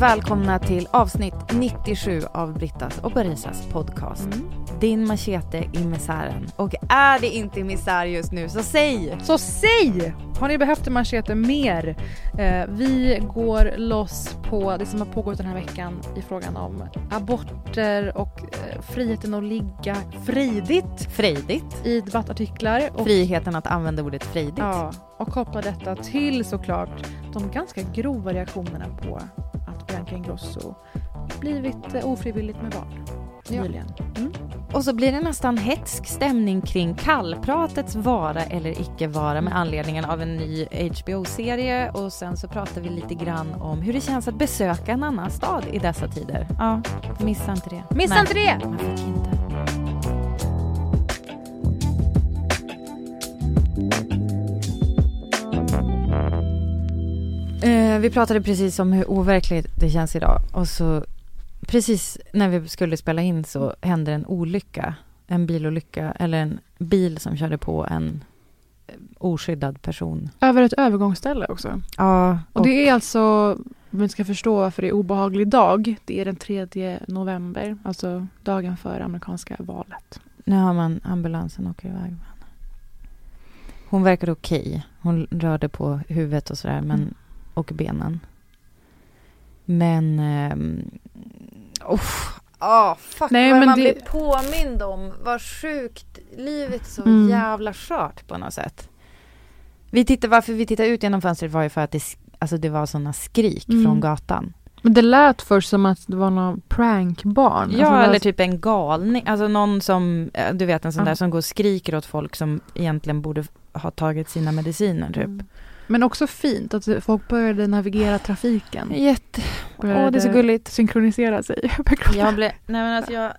Välkomna till avsnitt 97 av Brittas och Barisas podcast. Din machete i misären. Och är det inte misär just nu så säg! Så säg! Har ni behövt en machete mer? Eh, vi går loss på det som har pågått den här veckan i frågan om aborter och eh, friheten att ligga fridigt Frejdigt. i debattartiklar. Och, Friheten att använda ordet frejdigt. ja, och koppla detta till såklart de ganska grova reaktionerna på att Bianca Ingrosso blivit eh, ofrivilligt med barn Ja. nyligen. Och så blir det nästan hetsk stämning kring kallpratets vara eller icke vara med anledningen av en ny HBO-serie och sen så pratar vi lite grann om hur det känns att besöka en annan stad i dessa tider. Ja, missa inte det. Missa Nej, inte det! Man fick inte. Eh, vi pratade precis om hur overkligt det känns idag och så precis när vi skulle spela in så hände en olycka. En bilolycka eller en bil som körde på en eh, oskyddad person. Över ett övergångsställe också. Ja, Och det är alltså, om vi ska förstå varför det är obehaglig dag, det är den 3 november, alltså dagen före amerikanska valet. Nu har man ambulansen åker iväg. Hon verkade okej. Hon rörde på huvudet och sådär, men, Mm. Och benen. Men... Um, oh, fuck Nej, vad men man det- blir påmind om. Vad sjukt. Livet är så Mm. jävla skört på något sätt. Vi tittar, varför vi tittade ut genom fönstret var ju för att det, alltså det var såna skrik Mm. från gatan. Men det lät först som att det var någon prankbarn. Ja, Alltså, eller typ en galning. Alltså någon som, eh, du vet en sån Ja. där som går och skriker åt folk som egentligen borde ha tagit sina mediciner typ. Mm. Men också fint att folk började navigera trafiken. Jätte... Åh, det är så gulligt. Synkronisera sig. Jag blir, nej men alltså jag,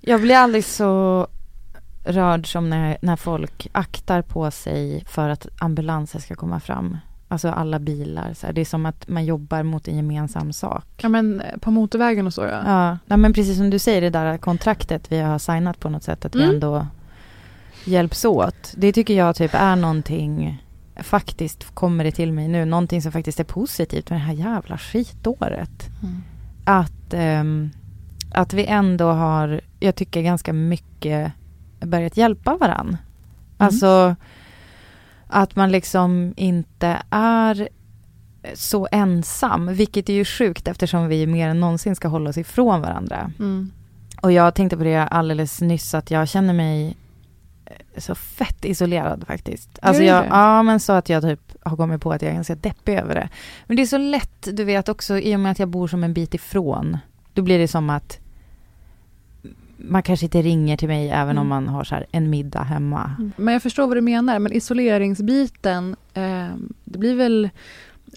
jag blir aldrig så rörd som när, när folk aktar på sig för att ambulanser ska komma fram. Alltså alla bilar. Så här. Det är som att man jobbar mot en gemensam sak. Ja men eh, på motorvägen och så ja. Ja, nej, men precis som du säger, det där kontraktet vi har signat på något sätt, att vi Mm. ändå hjälps åt. Det tycker jag typ är någonting, faktiskt kommer det till mig nu, någonting som faktiskt är positivt med det här jävla skitåret. Mm. Att, ehm, att vi ändå har, jag tycker ganska mycket börjat hjälpa varann. Alltså att man liksom inte är så ensam, vilket är ju sjukt eftersom vi mer än någonsin ska hålla oss ifrån varandra. Mm. Och jag tänkte på det alldeles nyss att jag känner mig så fett isolerad faktiskt. Alltså jag, ja men så att jag typ har kommit på att jag är ganska deppig över det. Men det är så lätt, du vet också i och med att jag bor som en bit ifrån. Då blir det som att man kanske inte ringer till mig även om Mm. man har så en middag hemma. Men jag förstår vad du menar. Men isoleringsbiten, eh, det blir väl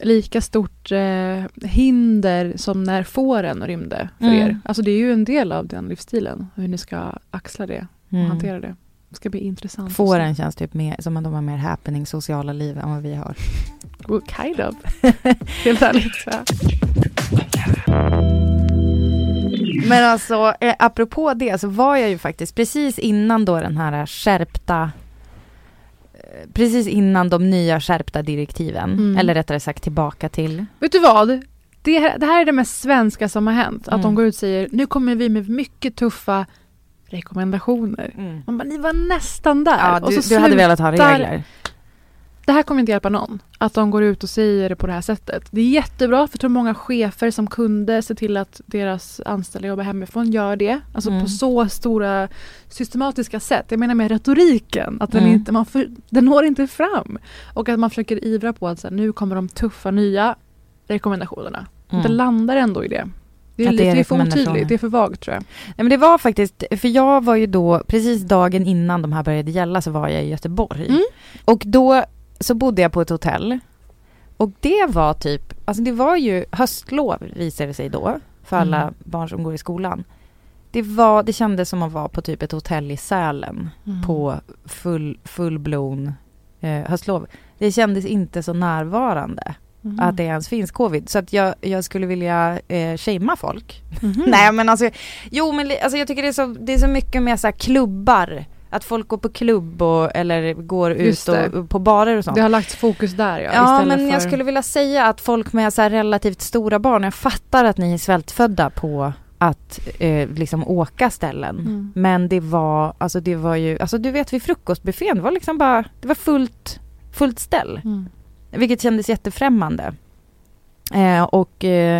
lika stort eh, hinder som när fåren rymde för Mm. er. Alltså det är ju en del av den livsstilen, hur ni ska axla det och Mm. hantera det. Det ska bli intressant. Fåren känns typ mer, som att de har mer happening sociala liv än vad vi har. Well, kind of. Helt ärligt. Ja. Men alltså, eh, apropå det så var jag ju faktiskt precis innan då den här skärpta eh, Precis innan de nya skärpta direktiven, Mm. eller rättare sagt tillbaka till. Vet du vad? Det, här- det här är det mest svenska som har hänt. Att Mm. de går ut och säger nu kommer vi med mycket tuffa rekommendationer. Man bara, ni var nästan där. Ja, Och du, så du hade velat ha slutar- regler. Det här kommer inte hjälpa någon. Att de går ut och säger det på det här sättet. Det är jättebra för jag tror många chefer som kunde se till att deras anställda jobbar hemifrån gör det. Alltså Mm. på så stora systematiska sätt. Jag menar med retoriken. Att den, Mm. inte, man för, den når inte fram. Och att man försöker ivra på att så här, nu kommer de tuffa nya rekommendationerna. Det Mm. landar ändå i det. Det är, Att det lite, är det är för otydligt, det är för vagt tror jag. Nej, men det var faktiskt, för jag var ju då, precis dagen innan de här började gälla så var jag i Göteborg. Mm. Och då så bodde jag på ett hotell. Och det var typ, alltså det var ju höstlov visade det sig då, för alla Mm. barn som går i skolan. Det, var, det kändes som att vara på typ ett hotell i Sälen på full, full-blown eh, höstlov. Det kändes inte så närvarande Mm. att det ens finns covid. Så att jag, jag skulle vilja eh, shamea folk. Mhm. Nej men alltså, jo men alltså, jag tycker det är så, det är så mycket med så här klubbar. Att folk går på klubb och, eller går Just ut och, och på barer och sånt. Det har lagts fokus där ja. Ja men jag för... skulle vilja säga att folk med så relativt stora barn, jag fattar att ni är svältfödda på att eh, liksom åka ställen. Mm. Men det var, alltså det var ju, alltså du vet vid frukostbuffén, det var liksom bara, det var fullt, fullt ställ. Mm. Vilket kändes jättefrämmande. Eh, och, eh,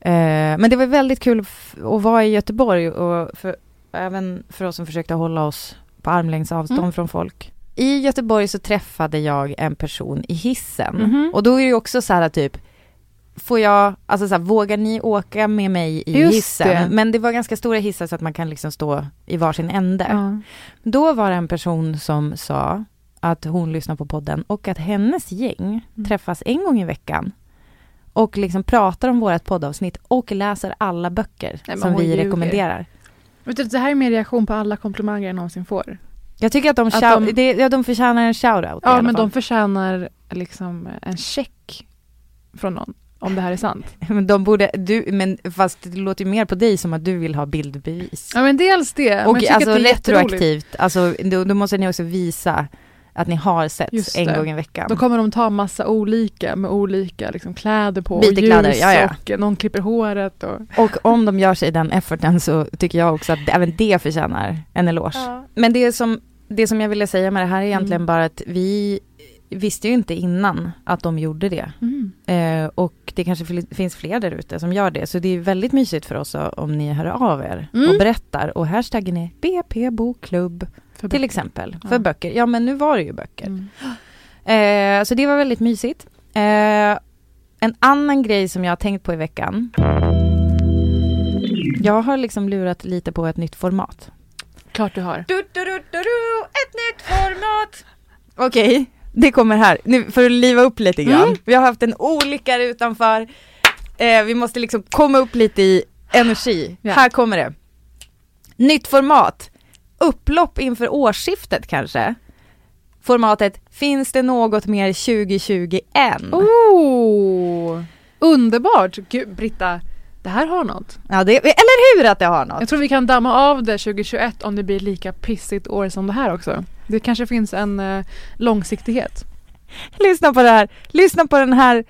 eh, men det var väldigt kul att vara i Göteborg och för, även för oss som försökte hålla oss på armlängds avstånd Mm. från folk. I Göteborg så träffade jag en person i hissen. Mhm. Och då är det ju också så här typ, får jag, alltså så här, vågar ni åka med mig i Just hissen? det. Men det var ganska stora hissar så att man kan liksom stå i varsin ände. Ja. Då var det en person som sa att hon lyssnar på podden och att hennes gäng Mm. träffas en gång i veckan och liksom pratar om vårt poddavsnitt och läser alla böcker men som vi ljuger. rekommenderar. Vet du, det här är min reaktion på alla komplimanger jag någonsin får. Jag tycker att de, Att de- det, ja, de förtjänar en shoutout Ja men de förtjänar liksom en check från någon. Om det här är sant. Men de borde, du, men fast det låter ju mer på dig som att du vill ha bildbevis. Ja men dels det. och men alltså retroaktivt, alltså då, då måste ni också visa att ni har Just en gång i veckan. Då kommer de ta massa olika med olika liksom, kläder på. Byter och kläder, ljus ja, ja. och någon klipper håret. Och... Och om de gör sig den efforten så tycker jag också att även det förtjänar en eloge. Men det som, det som jag ville säga med det här är egentligen Mm. bara att vi visste ju inte innan att de gjorde det. Mm. Eh, och det kanske fl- finns fler där ute som gör det. Så det är väldigt mysigt för oss om ni hör av er Mm. och berättar. Och hashtaggen är BP Bokklubb För till exempel. Ja. För böcker. Ja men nu var det ju böcker. Mm. Eh, så det var väldigt mysigt. Eh, en annan grej som jag har tänkt på i veckan. Jag har liksom lurat lite på ett nytt format. Klart du har. Du, du, du, ett nytt format! Okej, det kommer här. Nu för att liva upp lite grann. Mm. Vi har haft en olycka utanför. Eh, vi måste liksom komma upp lite i energi. Ja. Här kommer det. Nytt format. Upplopp inför årsskiftet kanske. Formatet Finns det något mer 2020 än? Oh, underbart! Gud, Britta, det här har något. Ja, det, eller hur att det har något? Jag tror vi kan damma av det 2021 om det blir lika pissigt år som det här också. Det kanske finns en eh, långsiktighet. Lyssna på det här, lyssna på den här,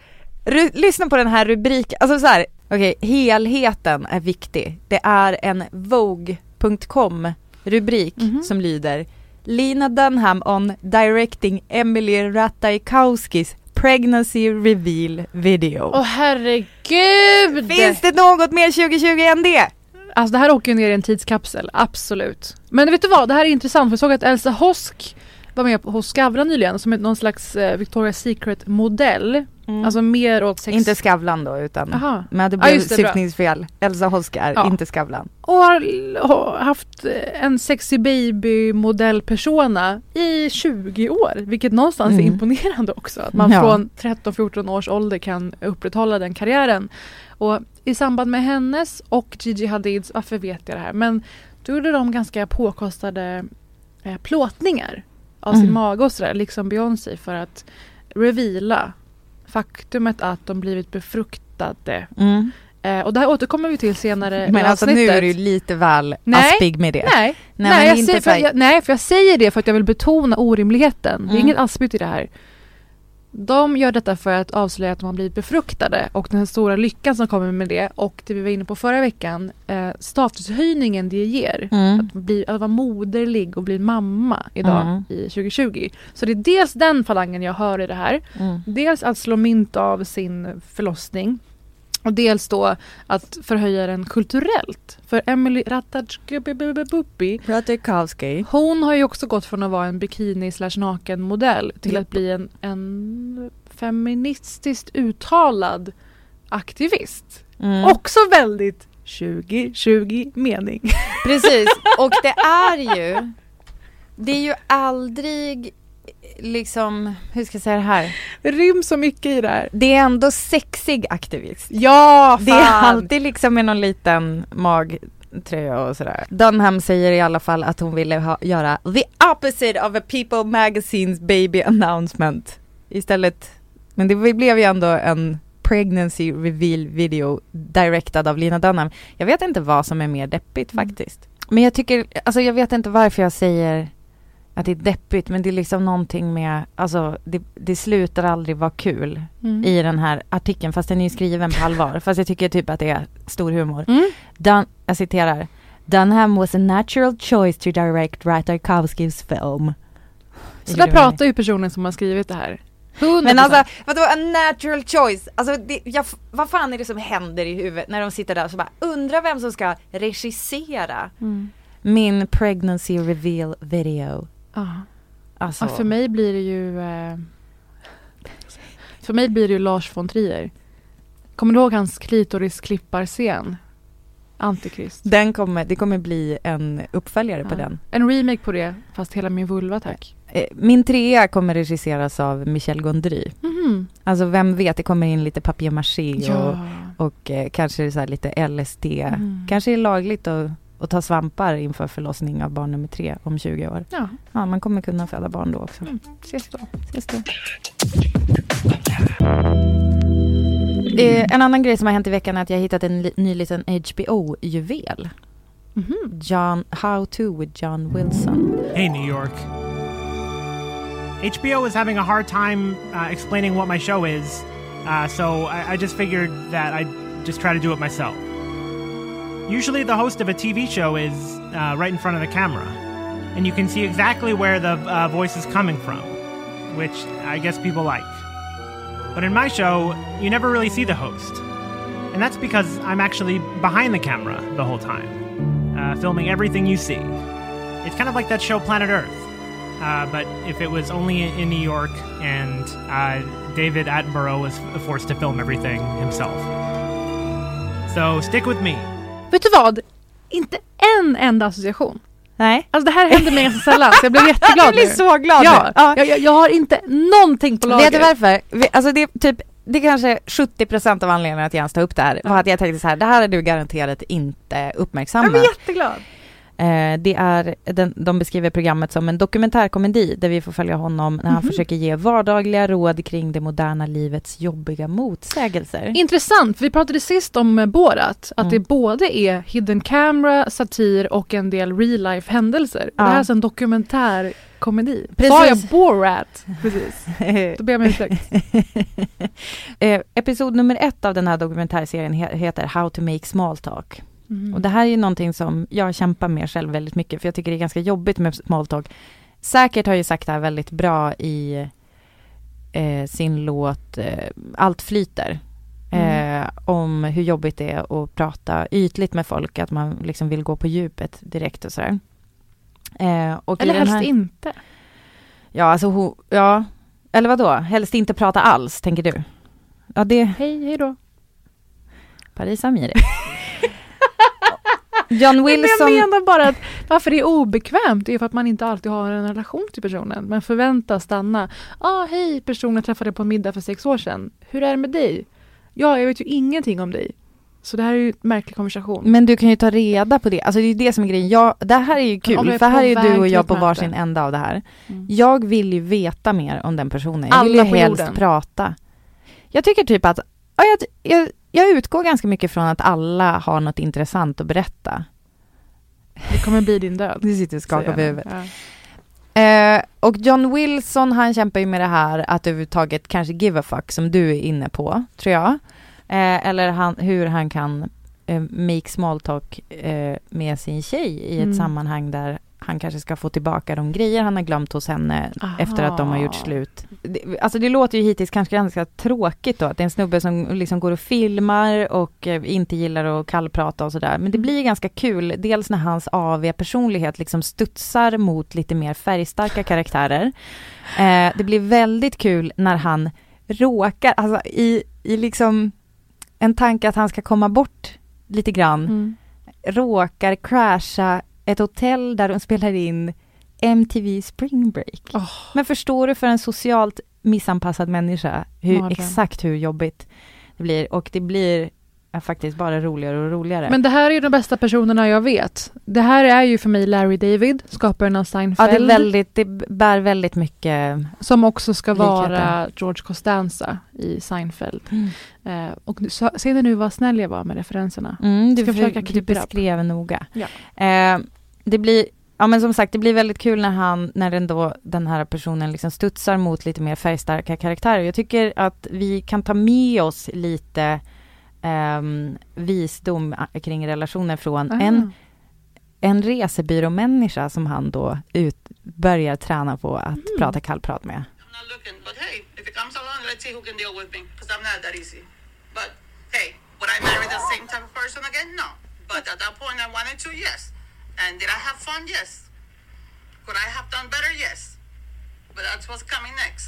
ru, lyssna på den här rubriken, alltså så här, okej, helheten är viktig. Det är en Vogue.com rubrik Mhm. som lyder Lina Dunham on directing Emily Ratajkowskis pregnancy reveal video. Åh herregud! Finns det något mer 2020 än det? Alltså det här åker ju ner i en tidskapsel, absolut. Men vet du vad, det här är intressant för jag såg att Elsa Hosk var med på- hos Skavlan nyligen som är någon slags eh, Victoria's Secret modell. Alltså mer åt sex... Inte Skavlan då utan, Aha. men det blev det, bra. syftningsfel. Elsa Hosk är Ja. inte Skavlan. Och har, haft eh, en sexy baby modell persona i 20 år. Vilket någonstans är Mm. imponerande också. Att man Ja. från 13-14 års ålder kan upprätthålla den karriären. Och i samband med hennes och Gigi Hadids, varför vet jag det här? Men då gjorde de ganska påkostade eh, plåtningar av sin Mm. mage och sådär, liksom Beyoncé för att reveala faktumet att de blivit befruktade. Mm. Eh, och det här återkommer vi till senare i Men alltså nu avsnittet. är du lite väl Nej. aspig med det. Nej, Nej, nej, jag säger, för jag, nej, för jag säger det för att jag vill betona orimligheten. Det är Mm. inget aspigt i det här. De gör detta för att avslöja att de har blivit befruktade och den stora lyckan som kommer med det och det vi var inne på förra veckan, eh, statushöjningen det ger. Mm. Att, bli, att vara moderlig och bli mamma idag Mm. i 2020. Så det är dels den falangen jag hör i det här. Mm. Dels att slå mynt av sin förlossning. Och dels då att förhöja den kulturellt. För Emily Ratajkowski Ratajkowski. hon har ju också gått från att vara en bikini slash naken modell till att bli en, en feministiskt uttalad aktivist. Mm. Också väldigt 2020 mening. Precis, och det är ju Det är ju aldrig liksom, hur ska jag säga det här? Det ryms så mycket i det här. Det är ändå sexig aktivist. Ja, fan! Det är alltid liksom med någon liten magtröja och sådär. Dunham säger i alla fall att hon ville ha, göra the opposite of a People Magazines baby announcement. Istället, men det blev ju ändå en pregnancy reveal video directad av Lina Dunham. Jag vet inte vad som är mer deppigt Mm. faktiskt. Men jag tycker, alltså jag vet inte varför jag säger att det är deppigt, men det är liksom någonting med, alltså det, det slutar aldrig vara kul Mm. i den här artikeln, fast den är ju skriven på allvar. fast jag tycker typ att det är stor humor. Mm. Dun, jag citerar. Dunham was a natural choice to direct Tarkovskys film. Så där pratar ju personen som har skrivit det här. 100%. Men alltså, vadå a natural choice? Alltså, det, jag, vad fan är det som händer i huvudet när de sitter där och så bara undrar vem som ska regissera Mm. min pregnancy reveal video. Ja. Alltså, Ja, för mig blir det ju... Eh, för mig blir det ju Lars von Trier. Kommer du ihåg hans klitorisklipparscen? Antikrist. den kommer, det kommer bli en uppföljare på Ja. den. En remake på det, fast hela min vulva tack. Eh, Min trea kommer regisseras av Michel Gondry. Mhm. Alltså vem vet, det kommer in lite papier-maché och, Ja. och eh, kanske så här lite LSD. Mm. Kanske är lagligt att, att ta svampar inför förlossning av barn nummer tre om 20 år. Ja, Ja, man kommer kunna föda barn då också. mm. ses då. Ses då. Eh, en annan grej som har hänt i veckan är att jag har hittat en li- ny liten HBO-juvel. Mhm. John, How to with John Wilson. Hey, New York. HBO is having a hard time uh, explaining what my show is, uh, so I, I just figured that I'd just try to do it myself. Usually, the host of a TV show is uh, right in front of the camera, and you can see exactly where the uh, voice is coming from, which I guess people like. But in my show, you never really see the host. And that's because I'm actually behind the camera the whole time, uh, filming everything you see. It's kind of like that show Planet Earth, uh, but if it was only in New York and uh, David Attenborough was forced to film everything himself. So stick with me. Vet du vad? Inte en enda association. Nej. Alltså det här händer mig ganska sällan, så jag blev jätteglad Jag blir nu. så glad Ja. Ja. Jag, jag, jag har inte någonting på lager. Vet du varför? Alltså det är typ, det är kanske 70% av anledningen att jag ens tar upp det här var att jag tänkte så här, det här är du garanterat inte Jag uppmärksammat. blir jätteglad. Eh, det är, den, de beskriver programmet som en dokumentärkomedi där vi får följa honom när han Mhm. försöker ge vardagliga råd kring det moderna livets jobbiga motsägelser. Intressant, vi pratade sist om eh, Borat, att Mm. det både är hidden camera, satir och en del real life händelser. Ja. Det här är alltså en dokumentärkomedi. Precis. Sa jag Borat? Precis. Då ber jag om ursäkt. eh, episod nummer ett av den här dokumentärserien he- heter How to make small talk. Mm. Och det här är ju någonting som jag kämpar med själv väldigt mycket, för jag tycker det är ganska jobbigt med small talk. Säkert har ju sagt det här väldigt bra i eh, sin låt eh, Allt flyter. Mm. Eh, om hur jobbigt det är att prata ytligt med folk, att man liksom vill gå på djupet direkt och sådär. Eh, och Eller helst här, inte. Ja, alltså ho, ja, eller vad då? Helst inte prata alls, tänker du? Ja, det Hej, hej då. Paris Amiri. John Men Wilson. jag menar bara att varför det är obekvämt det är för att man inte alltid har en relation till personen. Men förväntas stanna. Ah, hej personen jag träffade på en middag för sex år sedan. Hur är det med dig? Ja, jag vet ju ingenting om dig. Så det här är ju en märklig konversation. Men du kan ju ta reda på det, alltså det är ju det som är grejen. Jag, det här är ju kul, är för här är ju du och jag på varsin ända av det här. Mm. Jag vill ju veta mer om den personen, jag vill Alla ju på helst jorden. prata. Jag tycker typ att, ja, jag, jag, jag utgår ganska mycket från att alla har något intressant att berätta. Det kommer bli din död. Du sitter och skakar på huvudet. Ja. Eh, och John Wilson, han kämpar ju med det här att överhuvudtaget kanske give a fuck, som du är inne på, tror jag. Eh, eller han, hur han kan eh, make small talk eh, med sin tjej i ett Mm. sammanhang där han kanske ska få tillbaka de grejer han har glömt hos henne Aha. efter att de har gjort slut. Det, alltså det låter ju hittills kanske ganska tråkigt då, att det är en snubbe som liksom går och filmar och eh, inte gillar att kallprata och sådär. Men det blir ganska kul, dels när hans AV-personlighet liksom studsar mot lite mer färgstarka karaktärer. Eh, det blir väldigt kul när han råkar, alltså i, i liksom en tanke att han ska komma bort lite grann, Mm. råkar crasha ett hotell där de spelar in MTV Spring Break. Åh. Men förstår du för en socialt missanpassad människa hur, exakt hur jobbigt det blir? Och det blir ja, faktiskt bara roligare och roligare. Men det här är ju de bästa personerna jag vet. Det här är ju för mig Larry David, skaparen av ja, Seinfeld. det, är väldigt, det bär väldigt mycket... Som också ska vara Likheter. George Costanza i Seinfeld. Mm. Eh, och så, ser ni nu vad snäll jag var med referenserna? Mm, du, Ska för, försöka du beskrev noga. Ja. Eh, det blir, ja men som sagt, det blir väldigt kul när han, när den då, den här personen liksom studsar mot lite mer färgstarka karaktärer. Jag tycker att vi kan ta med oss lite ehm, visdom a- kring relationer från Ah. en, en resebyråmänniska som han då ut, börjar träna på att Mm. prata kallprat med. But at that point, I wanted to, yes. And did I have fun? Yes. Could I have done better? Yes. But that's what's coming next.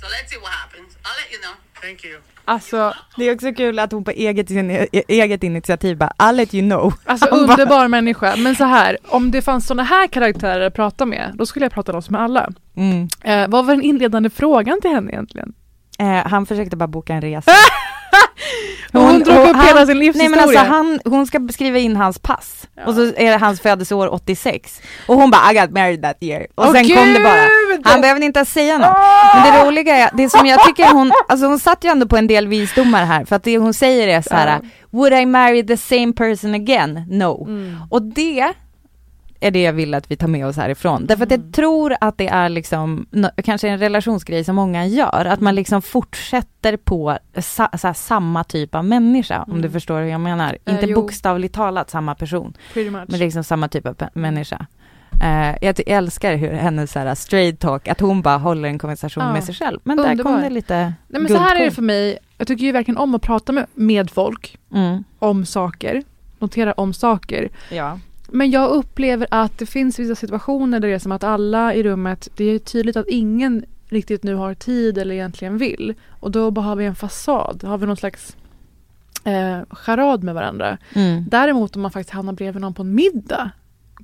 So let's see what happens. I'll let you know. Thank you. Alltså, Det är också kul att hon på eget, e- eget initiativ bara, I'll let you know. alltså bara- underbar människa. Men så här, om det fanns sådana här karaktärer att prata med, då skulle jag prata loss med alla. Mm. Eh, vad var den inledande frågan till henne egentligen? Eh, han försökte bara boka en resa. Hon, hon drog upp han- hela sin Nej livshistoria. men alltså han, hon ska skriva in hans pass Ja. och så är det hans födelseår 86 och hon bara I got married that year och Åh, sen kom det bara. Gud! Han behövde inte ens säga något. Men det roliga är, det som jag tycker hon, alltså hon satt ju ändå på en del visdomar här för att det hon säger är så här, would I marry the same person again? No. Mm. Och det är det jag vill att vi tar med oss härifrån. Därför att Mm. jag tror att det är liksom, kanske en relationsgrej som många gör, att man liksom fortsätter på sa, här, samma typ av människa, om Mm. du förstår hur jag menar. Eh, Inte jo. bokstavligt talat samma person, men liksom samma typ av människa. Eh, jag ty- älskar hur hennes så här, straight talk, att hon bara håller en konversation Ja. med sig själv. Men där Underbar. kom det lite Nej, men så här är det för mig, jag tycker ju verkligen om att prata med, med folk Mm. om saker, notera om saker. Ja. Men jag upplever att det finns vissa situationer där det är som att alla i rummet, det är tydligt att ingen riktigt nu har tid eller egentligen vill. Och då bara har vi en fasad, har vi någon slags eh, charad med varandra. Mm. Däremot om man faktiskt hamnar bredvid någon på en middag,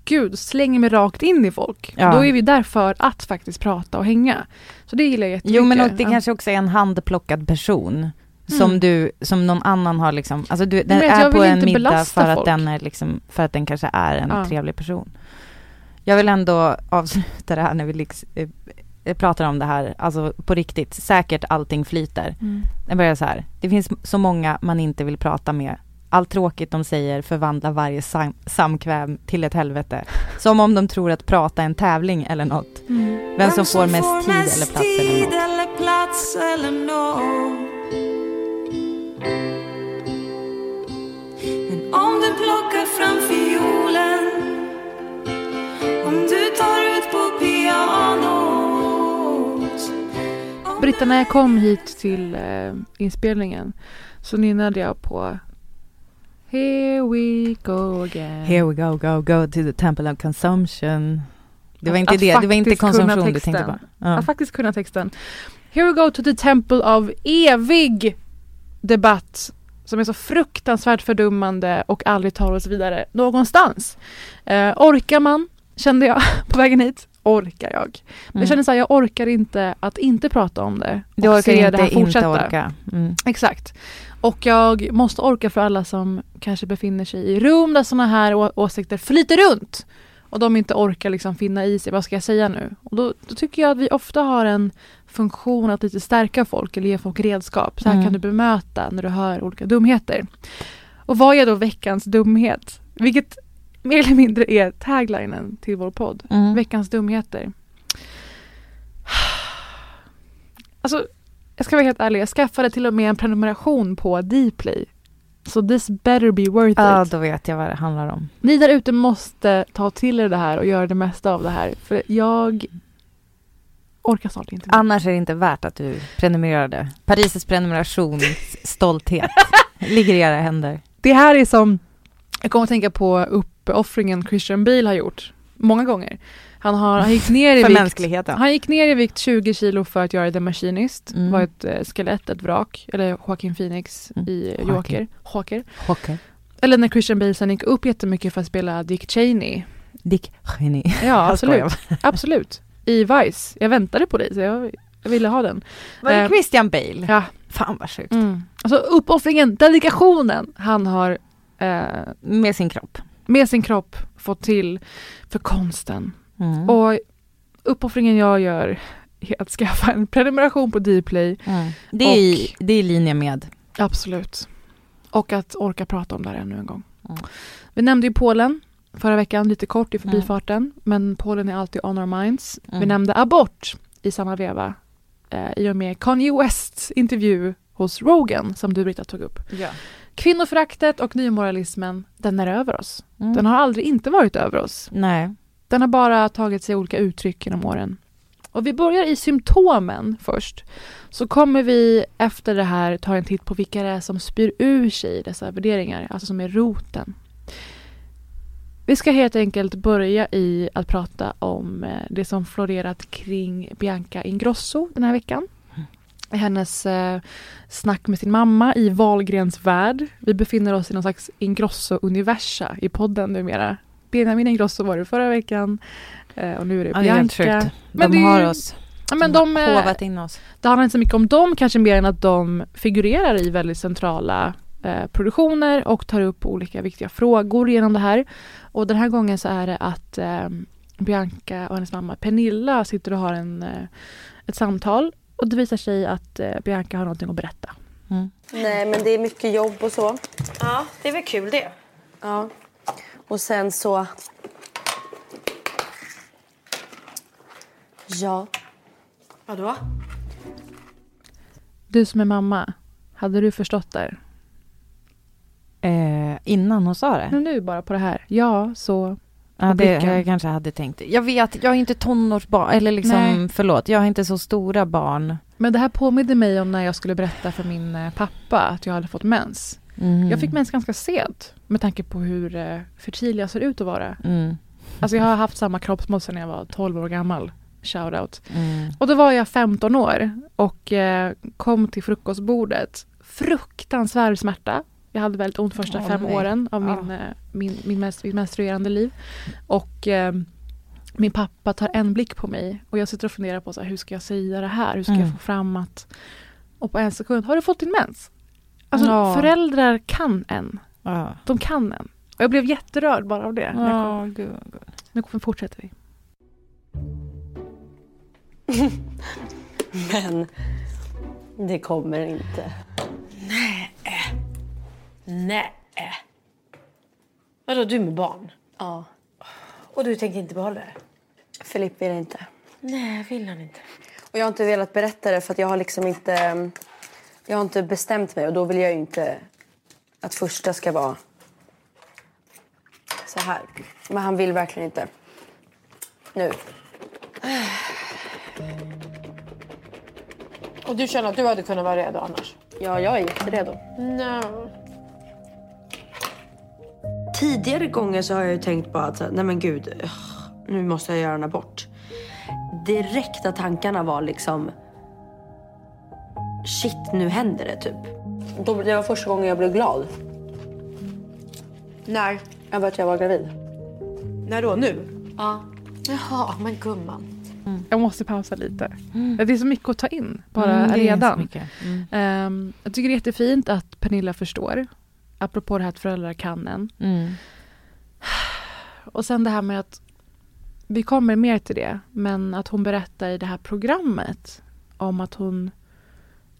gud, slänger mig rakt in i folk. Ja. Då är vi där för att faktiskt prata och hänga. Så det gillar jag jättemycket. Jo men det kanske också är en handplockad person som Mm. du, som någon annan har liksom, alltså du, den är jag på vill en inte middag belasta för att folk. den är liksom, för att den kanske är en Ja. trevlig person. Jag vill ändå avsluta det här när vi liksom, eh, eh, pratar om det här, alltså på riktigt, säkert allting flyter. Mm. Det börjar så här, det finns så många man inte vill prata med. Allt tråkigt de säger förvandlar varje sam- samkväm till ett helvete. Som om de tror att prata är en tävling eller något. Mm. Vem som får mest tid eller plats eller något. eller plats eller nåt. Om du plockar fram fiolen Om du tar ut på pianot om Britta, när jag kom hit till eh, inspelningen så nynnade jag på Here we go again. Here we go, go, go to the temple of consumption. Det var inte att det, det var inte konsumtion du tänkte på. Ja. Att faktiskt kunna texten. Here we go to the temple of evig debatt som är så fruktansvärt fördummande och aldrig tar oss vidare någonstans. Eh, orkar man, kände jag på vägen hit, orkar jag. Mm. Jag känner så här, jag orkar inte att inte prata om det. Du orkar inte det här inte fortsätta. orka. Mm. Exakt. Och jag måste orka för alla som kanske befinner sig i rum där sådana här åsikter flyter runt. Och de inte orkar liksom finna i sig, vad ska jag säga nu? Och då, då tycker jag att vi ofta har en funktion att lite stärka folk eller ge folk redskap. Så här Mm. kan du bemöta när du hör olika dumheter. Och vad är då veckans dumhet? Vilket mer eller mindre är taglinen till vår podd. Mm. Veckans dumheter. Alltså, jag ska vara helt ärlig. Jag skaffade till och med en prenumeration på Dplay. Så this better be worth Ja, it. då vet jag vad det handlar om. Ni där ute måste ta till er det här och göra det mesta av det här. För jag orkar snart inte. mer. Annars är det inte värt att du prenumererade. Parises prenumeration, stolthet, ligger i era händer. Det här är som, jag kommer att tänka på uppoffringen Christian Bale har gjort många gånger. Han, har, han gick ner i För vikt. mänskligheten. Han gick ner i vikt 20 kilo för att göra The Machinist. Mm. var ett eh, skelett, ett vrak. Eller Joaquin Phoenix Mm. i Joaquin. Joker. Joker. Chocker. Eller när Christian Bale sen gick upp jättemycket för att spela Dick Cheney. Dick Geni. Ja, absolut. absolut. I Vice. Jag väntade på dig så jag, jag ville ha den. Var det Eh, Christian Bale? Ja. Fan vad sjukt. Mm. Alltså uppoffringen, dedikationen han har eh, Med sin kropp. med sin kropp fått till för konsten. Mm. Och uppoffringen jag gör är att skaffa en prenumeration på Dplay. Mm. Det, är i, det är i linje med. Absolut. Och att orka prata om det här ännu en gång. Mm. Vi nämnde ju Polen förra veckan lite kort i Mm. förbifarten. Men Polen är alltid on our minds. Vi Mm. nämnde abort i samma veva. Eh, I och med Kanye Wests intervju hos Rogan som du Britta tog upp. Ja. Kvinnoföraktet och nymoralismen, den är över oss. Mm. Den har aldrig inte varit över oss. Nej. Den har bara tagit sig olika uttryck genom åren. Och vi börjar i symptomen först. Så kommer vi efter det här ta en titt på vilka det är som spyr ur sig dessa värderingar, alltså som är roten. Vi ska helt enkelt börja i att prata om eh, det som florerat kring Bianca Ingrosso den här veckan. Hennes eh, snack med sin mamma i Wahlgrens värld. Vi befinner oss i någon slags Ingrosso-universa i podden numera. Benjamin Ingrosso var det förra veckan eh, och nu är det Ja, det är helt Bianca. sjukt. De det har oss. Ja, men de de, har hovat in oss. det handlar inte så mycket om dem, kanske mer än att de figurerar i väldigt centrala eh, produktioner och tar upp olika viktiga frågor genom det här. Och den här gången så är det att eh, Bianca och hennes mamma Pernilla sitter och har en, eh, ett samtal och det visar sig att eh, Bianca har någonting att berätta. Mm. Nej, men det är mycket jobb och så. Ja, det är väl kul det. Ja. Och sen så... Ja. Vadå? Du som är mamma, hade du förstått det? Eh, innan hon sa det. Men nu bara på det här. Ja, så... Ja, det blicken. jag kanske hade tänkt. Jag vet, jag är inte tonårsbarn, eller liksom, Nej. förlåt, jag har inte så stora barn. Men det här påminner mig om när jag skulle berätta för min eh, pappa att jag hade fått mens. Mm. Jag fick mens ganska sent med tanke på hur eh, fertil jag ser ut att vara. Mm. Alltså jag har haft samma kroppsmått sedan jag var 12 år gammal. Shoutout. Mm. Och då var jag 15 år och eh, kom till frukostbordet. Fruktansvärd smärta. Jag hade väldigt ont första Åh, fem nej. åren av Ja. min, eh, min, min, mitt menstruerande liv. Och eh, min pappa tar en blick på mig och jag sitter och funderar på så här, hur ska jag säga det här? Hur ska Mm. jag få fram att... Och på en sekund, har du fått din mens? Alltså Ja. föräldrar kan en. Ja. De kan en. Och jag blev jätterörd bara av det. när jag kom. Ja, gud, gud. Nu kommer- fortsätter vi. Men det kommer inte. Nej. Vadå, du med barn? Ja. Och du tänker inte behålla det? Filip vill inte. Nej, vill han inte. Och jag har inte velat berätta det för att jag har liksom inte... Jag har inte bestämt mig och då vill jag ju inte att första ska vara så här. Men han vill verkligen inte. Nu. Och du känner att du hade kunnat vara redo annars? Ja, jag är jätteredo. No. Tidigare gånger så har jag ju tänkt bara att nej men gud, nu måste jag göra en abort. Direkta tankarna var liksom, shit nu händer det typ. Det var första gången jag blev glad. När? Över att jag var gravid. När då? Nu? Ja. Jaha, men gumman. Jag måste pausa lite. Det är så mycket att ta in bara Mm, det är så redan. mycket. Mm. Ehm, jag tycker det är jättefint att Pernilla förstår. Apropå det här att föräldrar kan en. Mm. Och sen det här med att vi kommer mer till det, men att hon berättar i det här programmet om att hon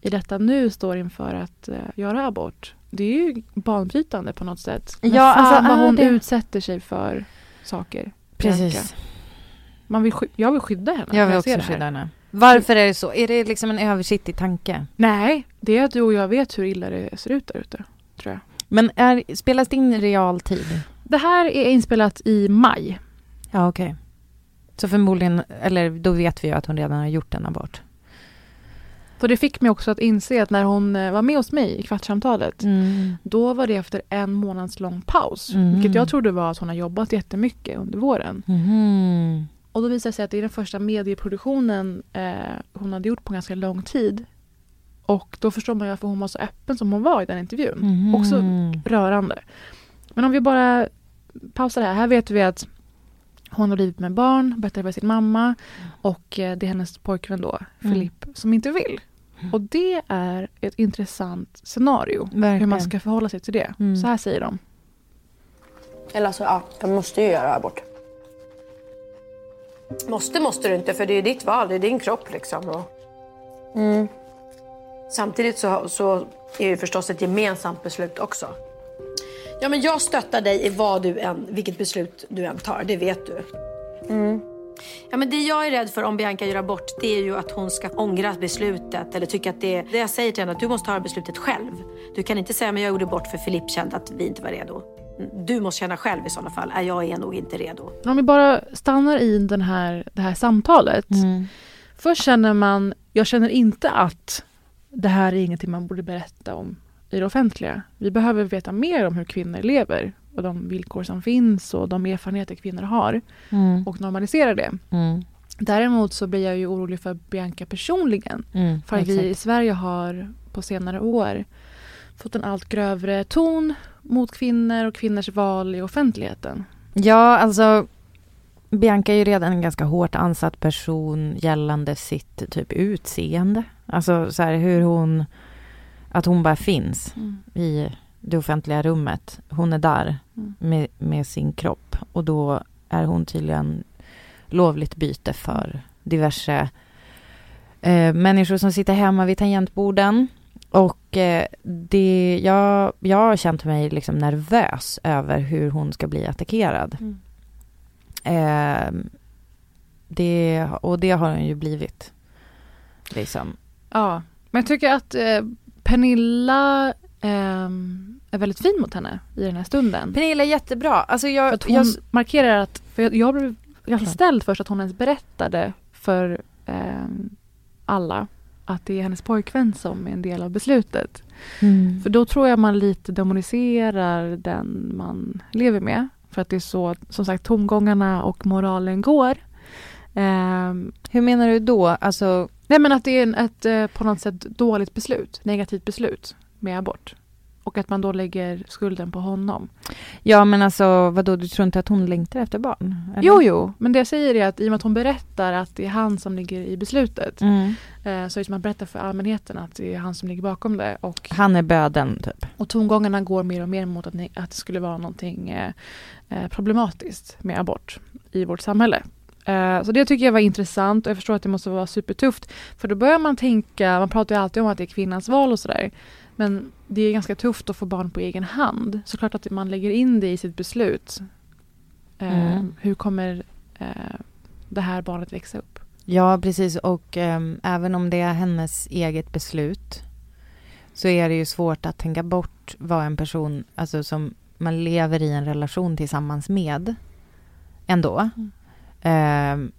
i detta nu står inför att eh, göra abort. Det är ju banbrytande på något sätt. Men Ja, fan alltså, vad är hon det- utsätter sig för saker. Bianca. Precis. Man vill, jag vill skydda henne. Jag vill också skydda henne. Varför är det så? Är det liksom en översiktlig tanke? Nej, det är att du och jag vet hur illa det ser ut där ute. Men är, spelas det in i realtid? Det här är inspelat i maj. Ja, okej. Så förmodligen, eller då vet vi ju att hon redan har gjort en abort. Så det fick mig också att inse att när hon eh, var med hos mig i kvartssamtalet Mm. Då var det efter en månads lång paus. Mm. Vilket jag trodde var att hon har jobbat jättemycket under våren. Mhm. och då visade det sig att det är den första medieproduktionen eh, hon hade gjort på ganska lång tid. Och då förstår man ju varför hon var så öppen som hon var i den intervjun. Mhm. Också rörande. Men om vi bara pausar här. Här vet vi att hon har blivit med barn, berättar för sin mamma och eh, det är hennes pojkvän då, Mm. Filip, som inte vill. Och det är ett intressant scenario. Hur Verkligen. man ska förhålla sig till det. Mm. Så här säger de. Eller alltså, ja, jag måste ju göra abort. Måste måste du inte för det är ditt val, det är din kropp liksom. Och... Samtidigt så, så är det förstås ett gemensamt beslut också. Ja, men jag stöttar dig i vad du än, vilket beslut du än tar, det vet du. Ja, men det jag är rädd för om Bianca gör abort det är ju att hon ska ångra beslutet eller tycka att det, det jag säger till henne att du måste ta beslutet själv. Du kan inte säga men jag gjorde bort för Filip kände att vi inte var redo. Du måste känna själv i sådana fall, "Nej, jag är nog inte redo. Om vi bara stannar i den här, det här samtalet. Mm. Först känner man, jag känner inte att det här är ingenting man borde berätta om i det offentliga. Vi behöver veta mer om hur kvinnor lever och de villkor som finns och de erfarenheter kvinnor har Mm. och normalisera det. Mm. Däremot så blir jag ju orolig för Bianca personligen. Mm. För att vi i. Sverige har på senare år fått en allt grövre ton mot kvinnor och kvinnors val i offentligheten. Ja, alltså Bianca är ju redan en ganska hårt ansatt person gällande sitt typ utseende. Alltså så här hur hon, att hon bara finns i det offentliga rummet. Hon är där Mm. med, med sin kropp och då är hon tydligen lovligt byte för diverse eh, människor som sitter hemma vid tangentborden. Och eh, det, jag, jag har känt mig liksom nervös över hur hon ska bli attackerad. Mm. Eh, det, och det har hon ju blivit. Liksom. Ja, men jag tycker att eh, Pernilla ehm, är väldigt fin mot henne i den här stunden. Pernilla är jättebra. Alltså För jag, att hon jag, markerar att, för jag, jag blev ganska ställd först att hon ens berättade för ehm, alla att det är hennes pojkvän som är en del av beslutet. mm, För då tror jag man lite demoniserar den man lever med. För att det är så, som sagt, tongångarna och moralen går. Ehm, hur menar du då? Alltså, nej men att det är ett eh, på något sätt dåligt beslut, negativt beslut med abort. Och att man då lägger skulden på honom. ja men alltså vadå, du tror inte att hon längtar efter barn? eller? Jo, jo, men det jag säger är att i och med att hon berättar att det är han som ligger i beslutet Mm. eh, så som att berätta för allmänheten att det är han som ligger bakom det. Och, Han är böden typ. och tongångarna går mer och mer mot att, ni, att det skulle vara någonting eh, eh, problematiskt med abort i vårt samhälle. Eh, så det tycker jag var intressant och jag förstår att det måste vara supertufft. För då börjar man tänka, man pratar ju alltid om att det är kvinnans val och sådär. Men det är ganska tufft att få barn på egen hand. Så klart att man lägger in det i sitt beslut. Eh, Mm. Hur kommer eh, det här barnet växa upp? Ja, precis. Och ehm, även om det är hennes eget beslut så är det ju svårt att tänka bort vad en person, alltså som man lever i en relation tillsammans med ändå. Mm. Ehm,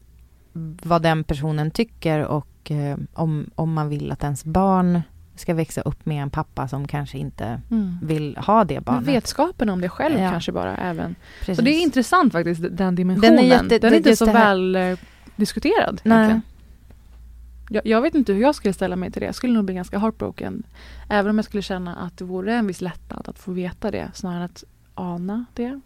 vad den personen tycker och ehm, om, om man vill att ens barn ska växa upp med en pappa som kanske inte vill ha det Men barnet. vetskapen om det själv Ja. kanske bara även. Precis. Så det är intressant faktiskt, den dimensionen. Den är jätte- den är inte så väl eh, diskuterad. Nej. Jag, jag vet inte hur jag skulle ställa mig till det. Jag skulle nog bli ganska heartbroken. Även om jag skulle känna att det vore en viss lättnad att få veta det snarare än att ana det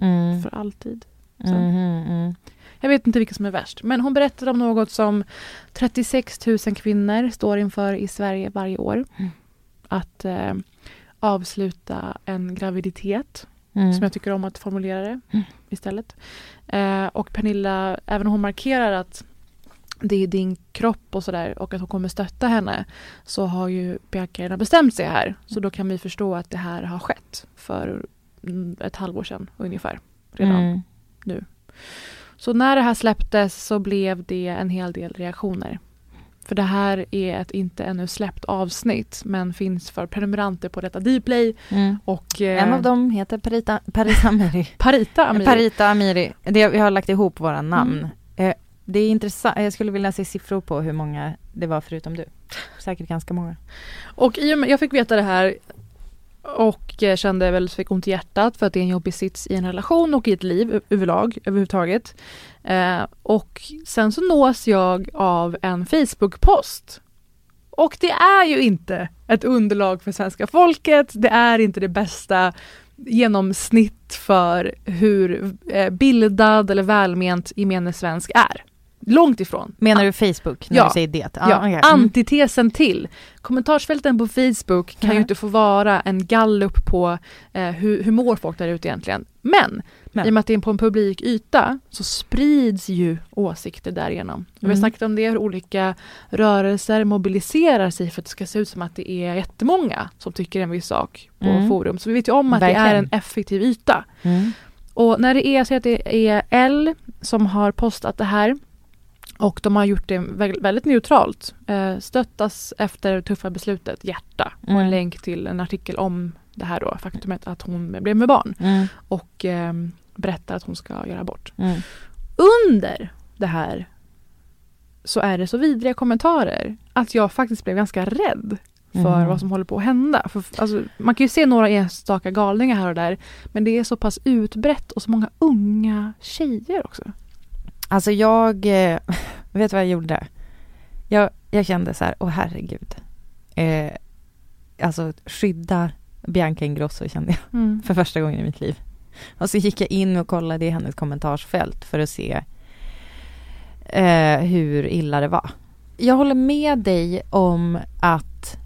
Mm. för alltid. Så. Mhm, mm. Jag vet inte vilket som är värst. Men hon berättade om något som 36 000 kvinnor står inför i Sverige varje år. Mm. Att eh, avsluta en graviditet. Mm. Som jag tycker om att formulera det Mm. istället. Eh, och Pernilla, även om hon markerar att det är din kropp och sådär och att hon kommer stötta henne så har ju Bianca redan bestämt sig här. Så då kan vi förstå att det här har skett för mm, ett halvår sedan ungefär. Redan. Mm. Så när det här släpptes så blev det en hel del reaktioner. För det här är ett inte ännu släppt avsnitt men finns för prenumeranter på detta Dplay Mm. och eh, En av dem heter Parita, Paris Amiri. Parita Amiri. Parita Amiri. Det, vi har lagt ihop våra namn. Mm. Eh, det är intressant. Jag skulle vilja se siffror på hur många det var förutom du. Säkert ganska många. Och i och med, jag fick veta det här och kände väldigt fick ont i hjärtat för att det är en jobbig sits i en relation och i ett liv överlag, överhuvudtaget. Eh, och sen så nås jag av en Facebook-post. Och det är ju inte ett underlag för svenska folket. Det är inte det bästa genomsnitt för hur eh, bildad eller välment gemene svensk är. Långt ifrån. Menar du Facebook när Ja. du säger det? Ja, okej. Mm. Antitesen till. Kommentarsfälten på Facebook kan ju Nej. inte få vara en gallup på eh, hur, hur mår folk där ute egentligen. Men, Men. i och med att det är på en publik yta så sprids ju åsikter därigenom. Vi har Mm. snackat om det, hur olika rörelser mobiliserar sig för att det ska se ut som att det är jättemånga som tycker en viss sak på Mm. forum. Så vi vet ju om att det är Verkligen. en effektiv yta. Mm. Och när det är så att det är L som har postat det här och de har gjort det vä- väldigt neutralt. Eh, stöttas efter tuffa beslutet, hjärta. Och en Mm. länk till en artikel om det här då, faktumet att hon blev med barn. Mm. Och eh, berättar att hon ska göra abort. Mm. Under det här så är det så vidriga kommentarer att jag faktiskt blev ganska rädd för Mm. vad som håller på att hända. För, alltså, man kan ju se några enstaka galningar här och där men det är så pass utbrett och så många unga tjejer också. Alltså jag, eh, vet vad jag gjorde? Jag, jag kände så här, åh herregud. Eh, alltså skydda Bianca Ingrosso kände jag Mm. för första gången i mitt liv. Och så gick jag in och kollade i hennes kommentarsfält för att se eh, hur illa det var. Jag håller med dig om att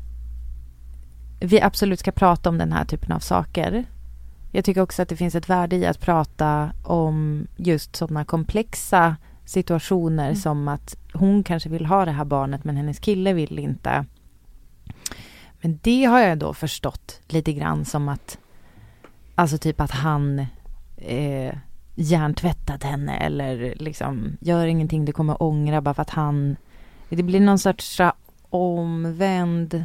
vi absolut ska prata om den här typen av saker. Jag tycker också att det finns ett värde i att prata om just sådana komplexa situationer Mm. som att hon kanske vill ha det här barnet men hennes kille vill inte. Men det har jag då förstått lite grann som att Alltså typ att han eh, hjärntvättat henne eller liksom gör ingenting du kommer ångra bara för att han Det blir någon sorts omvänd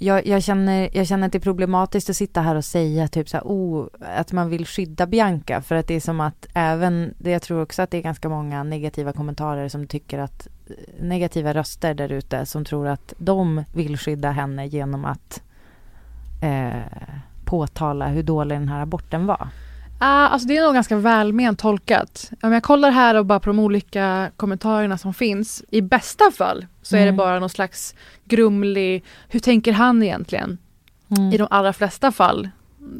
jag, jag, känner, jag känner att det är problematiskt att sitta här och säga typ så här, oh, att man vill skydda Bianca för att det är som att även, det jag tror också att det är ganska många negativa kommentarer som tycker att eh, negativa röster där ute som tror att de vill skydda henne genom att eh, påtala hur dålig den här aborten var. Ah, alltså det är nog ganska välment tolkat. Om jag kollar här och bara på de olika kommentarerna som finns. I bästa fall så är det Mm. bara någon slags grumlig, hur tänker han egentligen? Mm. I de allra flesta fall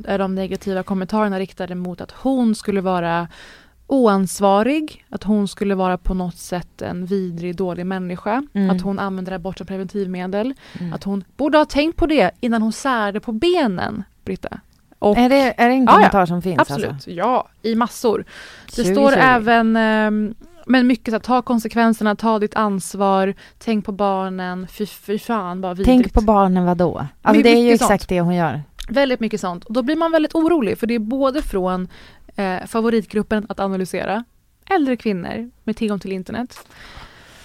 är de negativa kommentarerna riktade mot att hon skulle vara oansvarig, att hon skulle vara på något sätt en vidrig, dålig människa, Mm. att hon använder abort som preventivmedel, Mm. att hon borde ha tänkt på det innan hon särde på benen, Britta. Och, är, det, är det en Ja, ja. kommentar som finns? absolut, Alltså? ja, i massor. Det 20, står 20. även, ehm, men mycket så här, ta konsekvenserna, ta ditt ansvar, tänk på barnen, fy, fy fan vad vidrigt. Tänk på barnen vadå? Alltså My- det är ju exakt sånt. det hon gör. Väldigt mycket sånt. Och då blir man väldigt orolig för det är både från eh, favoritgruppen att analysera, äldre kvinnor med tillgång till internet,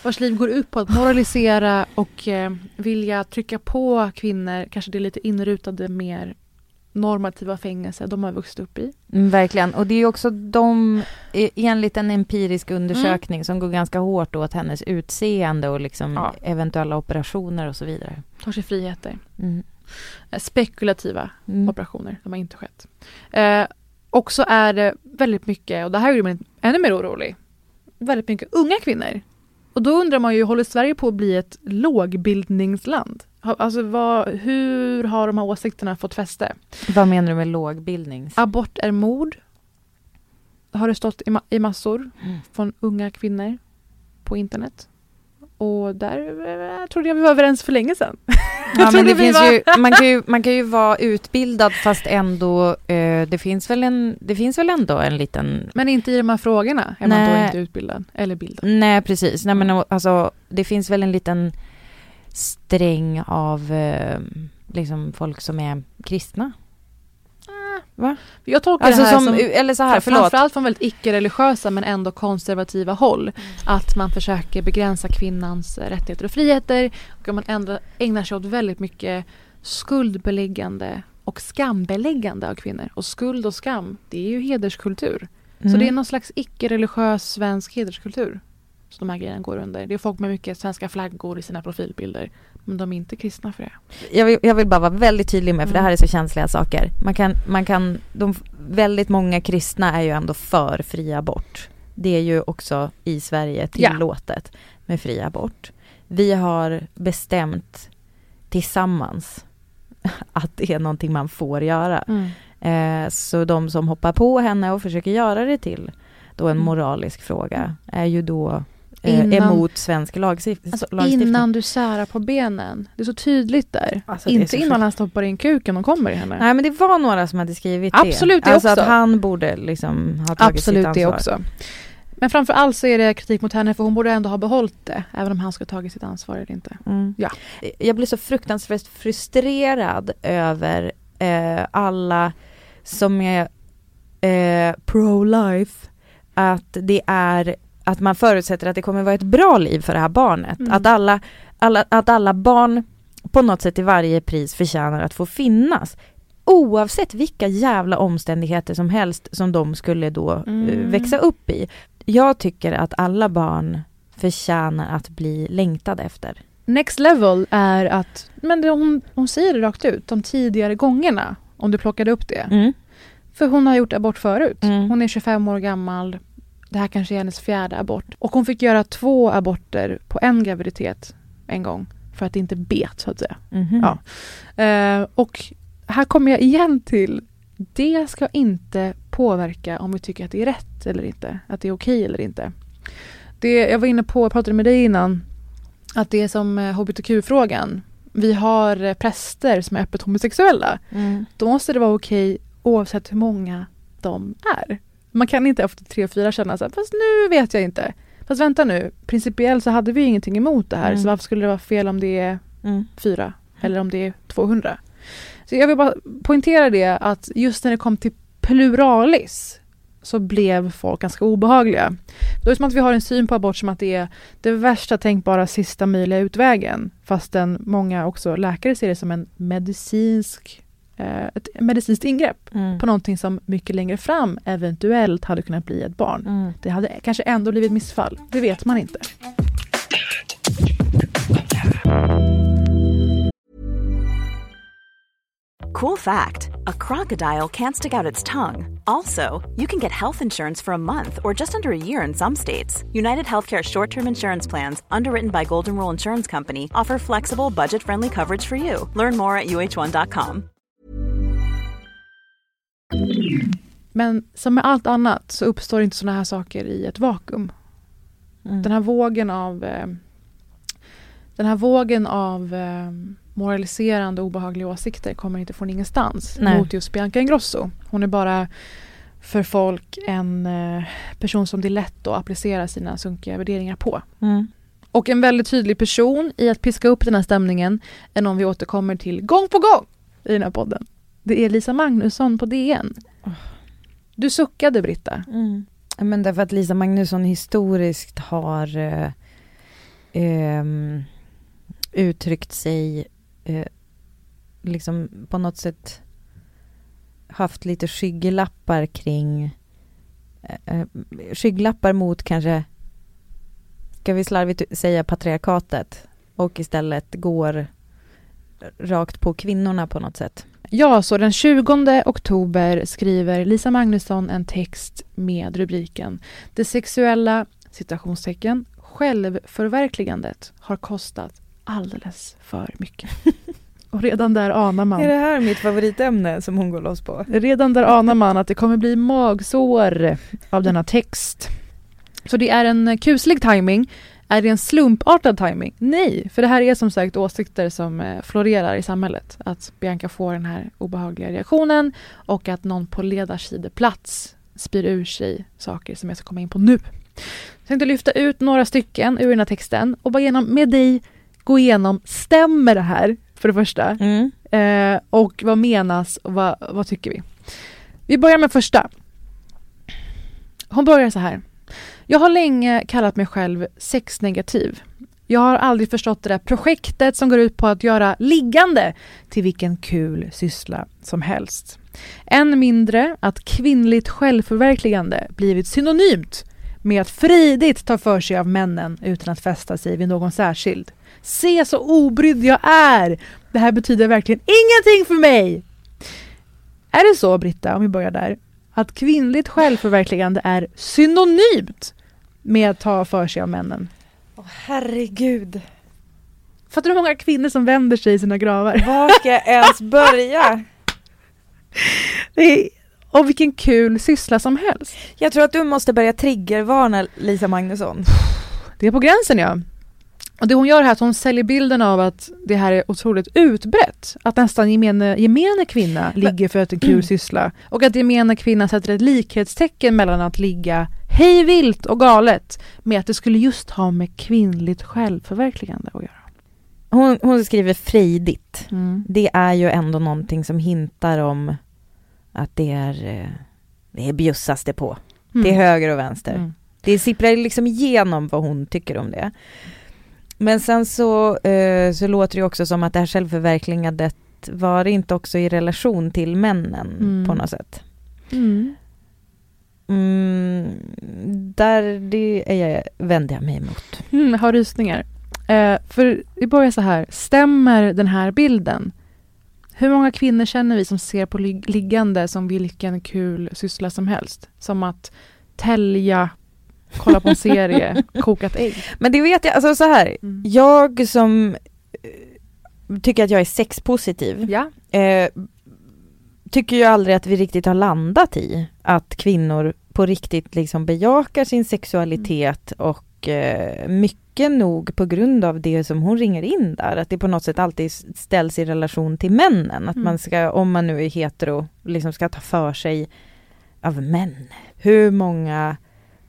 vars liv går ut på att moralisera och eh, vilja trycka på kvinnor, kanske det lite inrutade mer normativa fängelse de har vuxit upp i. Mm, verkligen. Och det är också de, enligt en empirisk undersökning som går ganska hårt åt hennes utseende och liksom Ja. eventuella operationer och så vidare. Tar sig friheter. Mm. Eh, spekulativa Mm. operationer, de har inte skett. Eh, och så är det väldigt mycket, och det här gjorde mig ännu mer orolig, väldigt mycket unga kvinnor. Och då undrar man ju, håller Sverige på att bli ett lågbildningsland? Alltså vad, hur har de här åsikterna fått fäste? Vad menar du med lågbildning? Abort är mord. Har det stått i, ma- i massor Mm. från unga kvinnor på internet. Och där eh, trodde jag vi var överens för länge sedan. Ja, men det finns var- ju, man, kan ju, man kan ju vara utbildad fast ändå, eh, det, finns väl en, det finns väl ändå en liten Men inte i de här frågorna är man då Nej. inte utbildad eller bildad. Nej, precis. Nej, men alltså, det finns väl en liten sträng av eh, liksom folk som är kristna. Va? Jag tolkar Alltså det här som, som, eller så här, förlåt. framförallt från väldigt icke-religiösa men ändå konservativa håll. Att man försöker begränsa kvinnans rättigheter och friheter och att man ändå ägnar sig åt väldigt mycket skuldbeläggande och skambeläggande av kvinnor. Och skuld och skam, det är ju hederskultur. Så Mm. det är någon slags icke-religiös svensk hederskultur som de här grejerna går under. Det är folk med mycket svenska flaggor i sina profilbilder. Men de är inte kristna för det. jag, vill, jag vill bara vara väldigt tydlig med, för Mm. det här är så känsliga saker. Man kan, man kan, de, väldigt många kristna är ju ändå för fri abort. det är ju också i Sverige tillåtet med fri abort. Vi har bestämt tillsammans att det är någonting man får göra. Mm. Eh, så de som hoppar på henne och försöker göra det till då en Mm. moralisk fråga är ju då Innan- emot svensk Alltså lagstiftning. innan du särar på benen. Det är så tydligt där. Alltså, det Inte innan han stoppar in kuken och kommer i henne. Nej men det var några som hade skrivit Absolut, det. det alltså också. att han borde liksom ha tagit Absolut sitt det ansvar. också. Men framför allt så är det kritik mot henne för hon borde ändå ha behållit det. Även om han skulle ha tagit sitt ansvar eller inte. Mm. Ja. Jag blir så fruktansvärt frustrerad över eh, alla som är eh, pro-life. Att det är att man förutsätter att det kommer vara ett bra liv för det här barnet. Mm. Att, alla, alla, att alla barn på något sätt till varje pris förtjänar att få finnas. Oavsett vilka jävla omständigheter som helst som de skulle då eh, Mm. växa upp i. Jag tycker att alla barn förtjänar att bli längtade efter. Next level är att, men det, hon, hon säger det rakt ut, de tidigare gångerna. Om du plockade upp det. Mm. För hon har gjort abort förut. Mm. Hon är 25 år gammal. Det här kanske är hennes fjärde abort. Och hon fick göra två aborter på en graviditet en gång. För att det inte bet så att säga. Mhm. Ja. Eh, och här kommer jag igen till, det ska inte påverka om vi tycker att det är rätt eller inte. Att det är okej eller inte. Det, jag var inne på, jag pratade med dig innan, att det är som eh, hbtq-frågan. Vi har eh, präster som är öppet homosexuella. Mm. Då måste det vara okej oavsett hur många de är. Man kan inte efter tre, fyra känna så här, fast nu vet jag inte. Fast vänta nu, principiellt så hade vi ingenting emot det här, Mm. så varför skulle det vara fel om det är Mm. fyra eller om det är 200? Så jag vill bara poängtera det att just när det kom till pluralis så blev folk ganska obehagliga. Då är det som att vi har en syn på abort som att det är det värsta tänkbara sista möjliga utvägen. Fastän många också läkare ser det som en medicinsk, ett medicinskt ingrepp Mm. på någonting som mycket längre fram eventuellt hade kunnat bli ett barn. Mm. Det hade kanske ändå blivit missfall. Det vet man inte. Cool fact a crocodile can't stick out its tongue. Also, you can get health insurance for a month or just under a year in some states. United Healthcare short term insurance plans, underwritten by Golden Rule Insurance Company, offer flexible, budget friendly coverage for you. Learn more at uh1.com. Men som med allt annat så uppstår inte sådana här saker i ett vakuum. Mm. Den här vågen av eh, den här vågen av eh, moraliserande och obehagliga åsikter kommer inte från ingenstans Nej. mot just Bianca Ingrosso. Hon är bara för folk en eh, person som det är lätt att applicera sina sunkiga värderingar på. Mm. Och en väldigt tydlig person i att piska upp den här stämningen är någon vi återkommer till gång på gång i den här podden. Det är Lisa Magnusson på DN. Du suckade Britta. Mm. Men därför att Lisa Magnusson historiskt har eh, ehm, uttryckt sig eh, liksom på något sätt haft lite skygglappar kring eh, eh, skygglappar mot kanske ska vi slarvigt säga patriarkatet och istället går rakt på kvinnorna på något sätt. Ja, så den 20 oktober skriver Lisa Magnusson en text med rubriken Det sexuella citationstecken självförverkligandet har kostat alldeles för mycket. Och redan där anar man Är det här mitt favoritämne som hon går loss på? Redan där anar man att det kommer bli magsår av denna text. Så det är en kuslig timing. Är det en slumpartad timing? Nej, för det här är som sagt åsikter som eh, florerar i samhället. Att Bianca får den här obehagliga reaktionen och att någon på ledarsideplats spyr ur sig saker som jag ska komma in på nu. Jag tänkte lyfta ut några stycken ur den här texten och bara genom, med dig gå igenom, stämmer det här för det första? Mm. Eh, och vad menas och vad, vad tycker vi? Vi börjar med första. Hon börjar så här. Jag har länge kallat mig själv sexnegativ. Jag har aldrig förstått det där projektet som går ut på att göra liggande till vilken kul syssla som helst. Än mindre att kvinnligt självförverkligande blivit synonymt med att fridigt ta för sig av männen utan att fästa sig vid någon särskild. Se så obrydd jag är! Det här betyder verkligen ingenting för mig! Är det så, Britta, om vi börjar där, att kvinnligt självförverkligande är synonymt med att ta för sig av männen. Åh, herregud. Fattar du hur många kvinnor som vänder sig i sina gravar? Var ska jag ens börja? Är, och vilken kul syssla som helst. Jag tror att du måste börja triggervarna Lisa Magnusson. Det är på gränsen ja. Och det hon gör här är att hon säljer bilden av att det här är otroligt utbrett. Att nästan gemene, gemene kvinna ligger för att det är en kul syssla. Och att gemene kvinna sätter ett likhetstecken mellan att ligga hej vilt och galet med att det skulle just ha med kvinnligt självförverkligande att göra. Hon, hon skriver frejdigt. Mm. Det är ju ändå någonting som hintar om att det är, eh, det är bjussas det på. Mm. Till höger och vänster. Mm. Det sipprar liksom igenom vad hon tycker om det. Men sen så, eh, så låter det också som att det här självförverkligandet var inte också i relation till männen Mm. på något sätt. Mm. Mm, där det är jag, vänder jag mig emot. Mm, har rysningar. Eh, för vi börjar så här, stämmer den här bilden? Hur många kvinnor känner vi som ser på lig- liggande som vilken kul syssla som helst? Som att tälja, kolla på en serie, kokat ägg. Men det vet jag, alltså så här, Mm. jag som eh, tycker att jag är sexpositiv, Ja. eh, tycker ju aldrig att vi riktigt har landat i att kvinnor på riktigt liksom bejakar sin sexualitet och eh, mycket nog på grund av det som hon ringer in där, att det på något sätt alltid ställs i relation till männen, att Mm. man ska, om man nu är hetero, liksom ska ta för sig av män. Hur många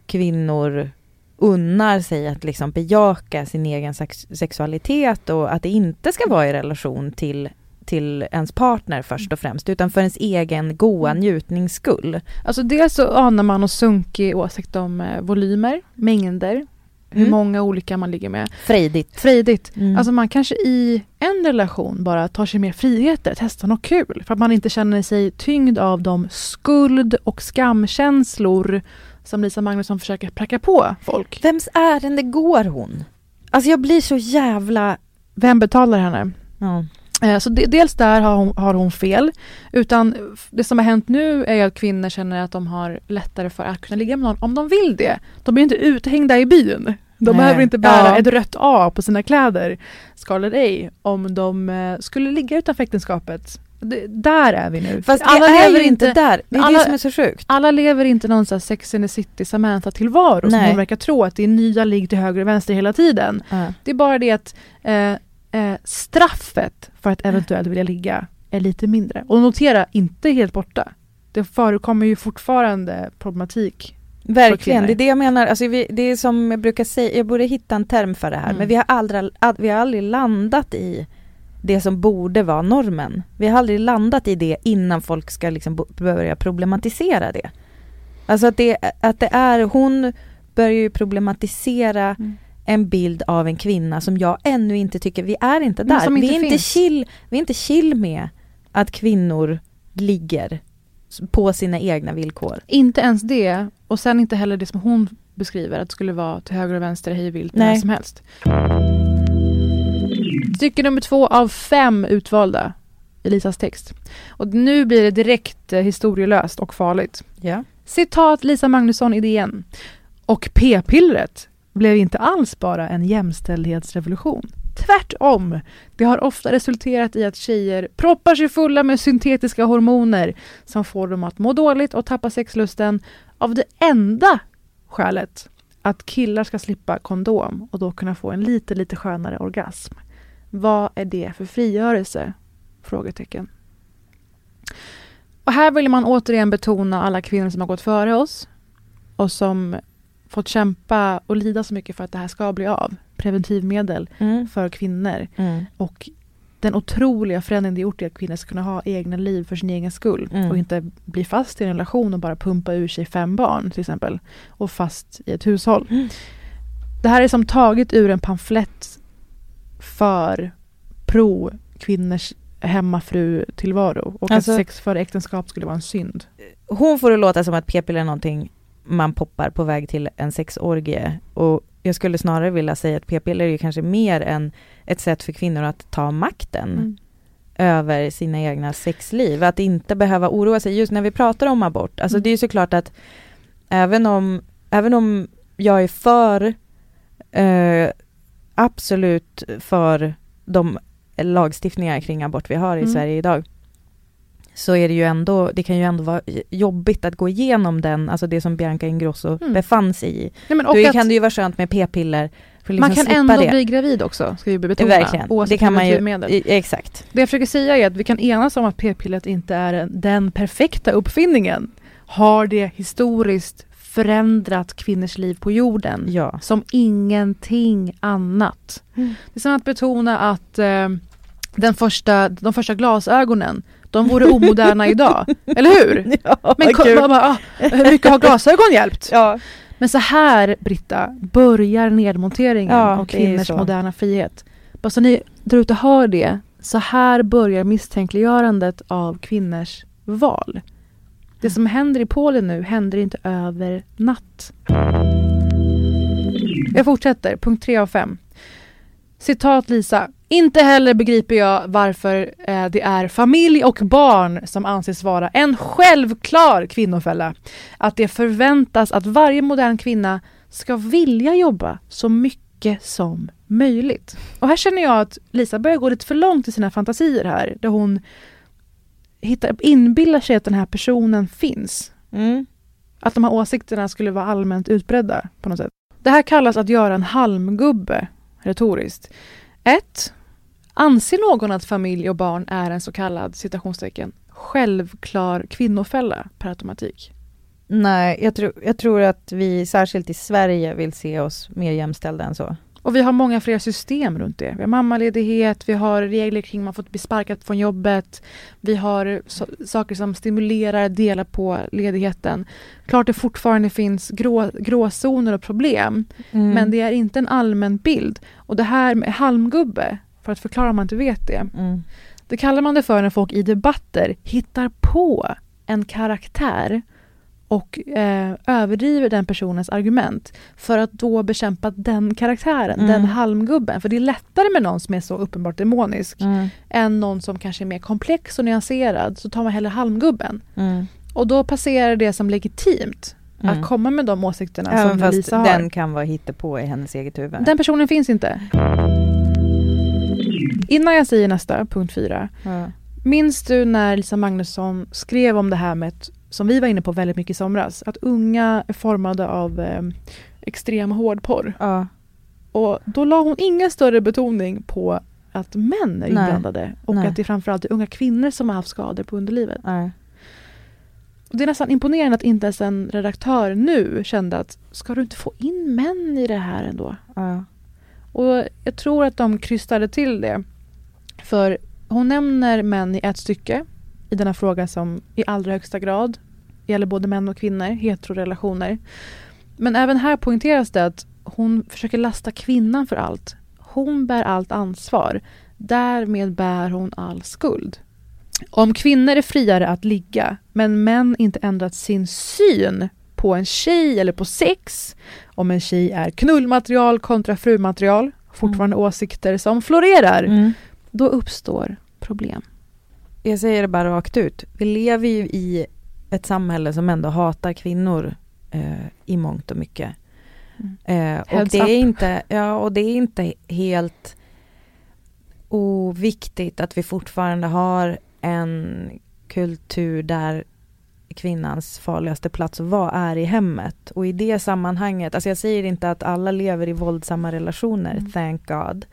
kvinnor unnar sig att liksom bejaka sin egen sex sexualitet och att det inte ska vara i relation till till ens partner först och främst, utan för ens egen goa Mm. njutnings skull. Alltså dels så anar man en sunkig åsikt om eh, volymer, mängder, hur Mm. många olika man ligger med. Frejdigt. Frejdigt. Mm. Alltså man kanske i en relation bara tar sig mer friheter, testar något kul. För att man inte känner sig tyngd av de skuld och skamkänslor som Lisa Magnusson försöker pracka på folk. Vems ärende går hon? Alltså jag blir så jävla... Vem betalar henne? Ja. Eh, Så dels där har hon, har hon fel. Utan det som har hänt nu är att kvinnor känner att de har lättare för att kunna ligga med någon om de vill det. De blir inte uthängda i byn. De Nej. behöver inte bära Ja. ett rött A på sina kläder, Scarlet A, om de eh, skulle ligga utanför äktenskapet. Det, där är vi nu. Fast alla lever inte där, det är alla- det som är så sjukt. Alla lever inte någon sån här Sex and the City Samantha-tillvaro som hon verkar tro att det är nya ligg till höger och vänster hela tiden. Ja. Det är bara det att eh, eh, straffet för att eventuellt vilja ligga är lite mindre. Och notera, inte helt borta. Det förekommer ju fortfarande problematik. Verkligen, det är det jag menar. Alltså vi, det är som jag brukar säga, jag borde hitta en term för det här, Mm. men vi har, aldrig, vi har aldrig landat i det som borde vara normen. Vi har aldrig landat i det innan folk ska liksom börja problematisera det. Alltså att det, att det är, hon börjar ju problematisera Mm. en bild av en kvinna som jag ännu inte tycker, vi är inte där. som vi, inte är inte chill, vi är inte chill med att kvinnor ligger på sina egna villkor. Inte ens det, och sen inte heller det som hon beskriver, att det skulle vara till höger och vänster, hej vilt, när som helst. Stycke nummer två av fem utvalda i Lisas text. Och nu blir det direkt eh, historielöst och farligt. Ja. Citat Lisa Magnusson i DN. Och p-pillret blev inte alls bara en jämställdhetsrevolution. Tvärtom. Det har ofta resulterat i att tjejer proppar sig fulla med syntetiska hormoner som får dem att må dåligt och tappa sexlusten av det enda skälet att killar ska slippa kondom och då kunna få en lite, lite skönare orgasm. Vad är det för frigörelse? Frågetecken. Och här vill man återigen betona alla kvinnor som har gått före oss och som fått kämpa och lida så mycket för att det här ska bli av. Preventivmedel Mm. för kvinnor Mm. och den otroliga förändring det gjort i att kvinnor ska kunna ha egna liv för sin egen skull Mm. och inte bli fast i en relation och bara pumpa ur sig fem barn till exempel och fast i ett hushåll. Mm. Det här är som taget ur en pamflett för pro kvinnors hemmafru-tillvaro och Alltså- att sex före äktenskap skulle vara en synd. Hon får det låta som att p-piller är någonting man poppar på väg till en sexorgie och jag skulle snarare vilja säga att p-piller är ju kanske mer än ett sätt för kvinnor att ta makten. Mm. över sina egna sexliv. Att inte behöva oroa sig just när vi pratar om abort. Alltså Mm. det är såklart att även om, även om jag är för eh, absolut för de lagstiftningar kring abort vi har i Mm. Sverige idag så är det ju ändå, det kan ju ändå vara jobbigt att gå igenom den, alltså det som Bianca Ingrosso Mm. befann sig i. Nej, men och Då kan det ju vara skönt med p-piller liksom man kan ändå det. bli gravid också, ska vi betona. Verkligen, Oavsett det kan man ju, exakt. Det jag försöker säga är att vi kan enas om att p-pillret inte är en- den perfekta uppfinningen. Har det historiskt förändrat kvinnors liv på jorden Ja. som ingenting annat. Mm. Det är som att betona att eh, den första, de första glasögonen, de vore omoderna idag. Eller hur? Ja, Men man bara, ah, hur mycket har glasögon hjälpt? Ja. Men så här, Britta, börjar nedmonteringen Ja, av kvinnors moderna frihet. Bara så ni där ute hör det, så här börjar misstänkliggörandet av kvinnors val. Det som händer i Polen nu händer inte över natt. Jag fortsätter, punkt 3 av 5. Citat Lisa. Inte heller begriper jag varför eh, det är familj och barn som anses vara en självklar kvinnofälla. Att det förväntas att varje modern kvinna ska vilja jobba så mycket som möjligt. Och här känner jag att Lisa börjar gå lite för långt i sina fantasier här, där hon hittar, inbillar sig att den här personen finns. Mm. Att de här åsikterna skulle vara allmänt utbredda på något sätt. Det här kallas att göra en halmgubbe, retoriskt. 1. Anser någon att familj och barn är en så kallad citationstecken självklar kvinnofälla per automatik? Nej, jag, tror jag tror att vi särskilt i Sverige vill se oss mer jämställda än så. Och vi har många fler system runt det. Vi har mammaledighet, vi har regler kring man får bli sparkad från jobbet. Vi har so saker som stimulerar dela på ledigheten. Klart det fortfarande finns grå, gråzoner och problem, Mm. men det är inte en allmän bild. Och det här med halmgubbe, för att förklara om man inte vet det. Mm. Det kallar man det för när folk i debatter hittar på en karaktär och eh, överdriver den personens argument för att då bekämpa den karaktären, Mm. den halmgubben. För det är lättare med någon som är så uppenbart demonisk Mm. än någon som kanske är mer komplex och nyanserad. Så tar man hellre halmgubben. Mm. Och då passerar det som legitimt Mm. att komma med de åsikterna Även som fast Lisa har. den kan vara hittepå i hennes eget huvud. Den personen finns inte. Innan jag säger nästa, punkt fyra. Minns du när Lisa Magnusson skrev om det här med, ett, som vi var inne på väldigt mycket i somras, att unga är formade av eh, extrem hårdporr. Ja. Och då la hon ingen större betoning på att män är Nej. inblandade och Nej. att det är framförallt är unga kvinnor som har haft skador på underlivet. Nej. Och det är nästan imponerande att inte ens en redaktör nu kände att ska du inte få in män i det här ändå? Ja. Och jag tror att de krystade till det. För hon nämner män i ett stycke i denna fråga som i allra högsta grad gäller både män och kvinnor, heterorelationer. Men även här poängteras det att hon försöker lasta kvinnan för allt. Hon bär allt ansvar. Därmed bär hon all skuld. Om kvinnor är friare att ligga, men män inte ändrat sin syn på en tjej eller på sex, om en tjej är knullmaterial kontra frumaterial, fortfarande åsikter som florerar, Mm. då uppstår problem. Jag säger det bara rakt ut. Vi lever ju i ett samhälle som ändå hatar kvinnor eh, i mångt och mycket. Eh, och, det är inte, ja, och det är inte helt oviktigt att vi fortfarande har en kultur där kvinnans farligaste plats att vara är i hemmet. Och i det sammanhanget, alltså jag säger inte att alla lever i våldsamma relationer, Mm. thank God.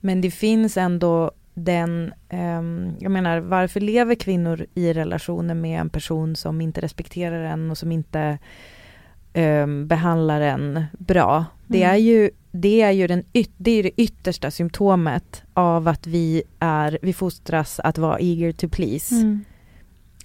Men det finns ändå den, ehm, jag menar varför lever kvinnor i relationer med en person som inte respekterar en och som inte ehm, behandlar en bra. Det Mm. är ju, det är ju den yt, det, är det yttersta symptomet av att vi är, vi fostras att vara eager to please. Mm.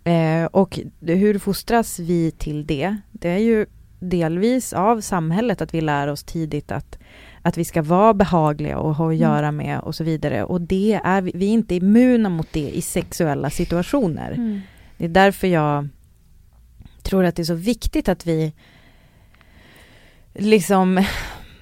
Eh, och det- hur fostras vi till det? Det är ju delvis av samhället att vi lär oss tidigt att, att vi ska vara behagliga och ha att Mm. göra med och så vidare. Och det är, vi är inte immuna mot det i sexuella situationer. Mm. Det är därför jag tror att det är så viktigt att vi liksom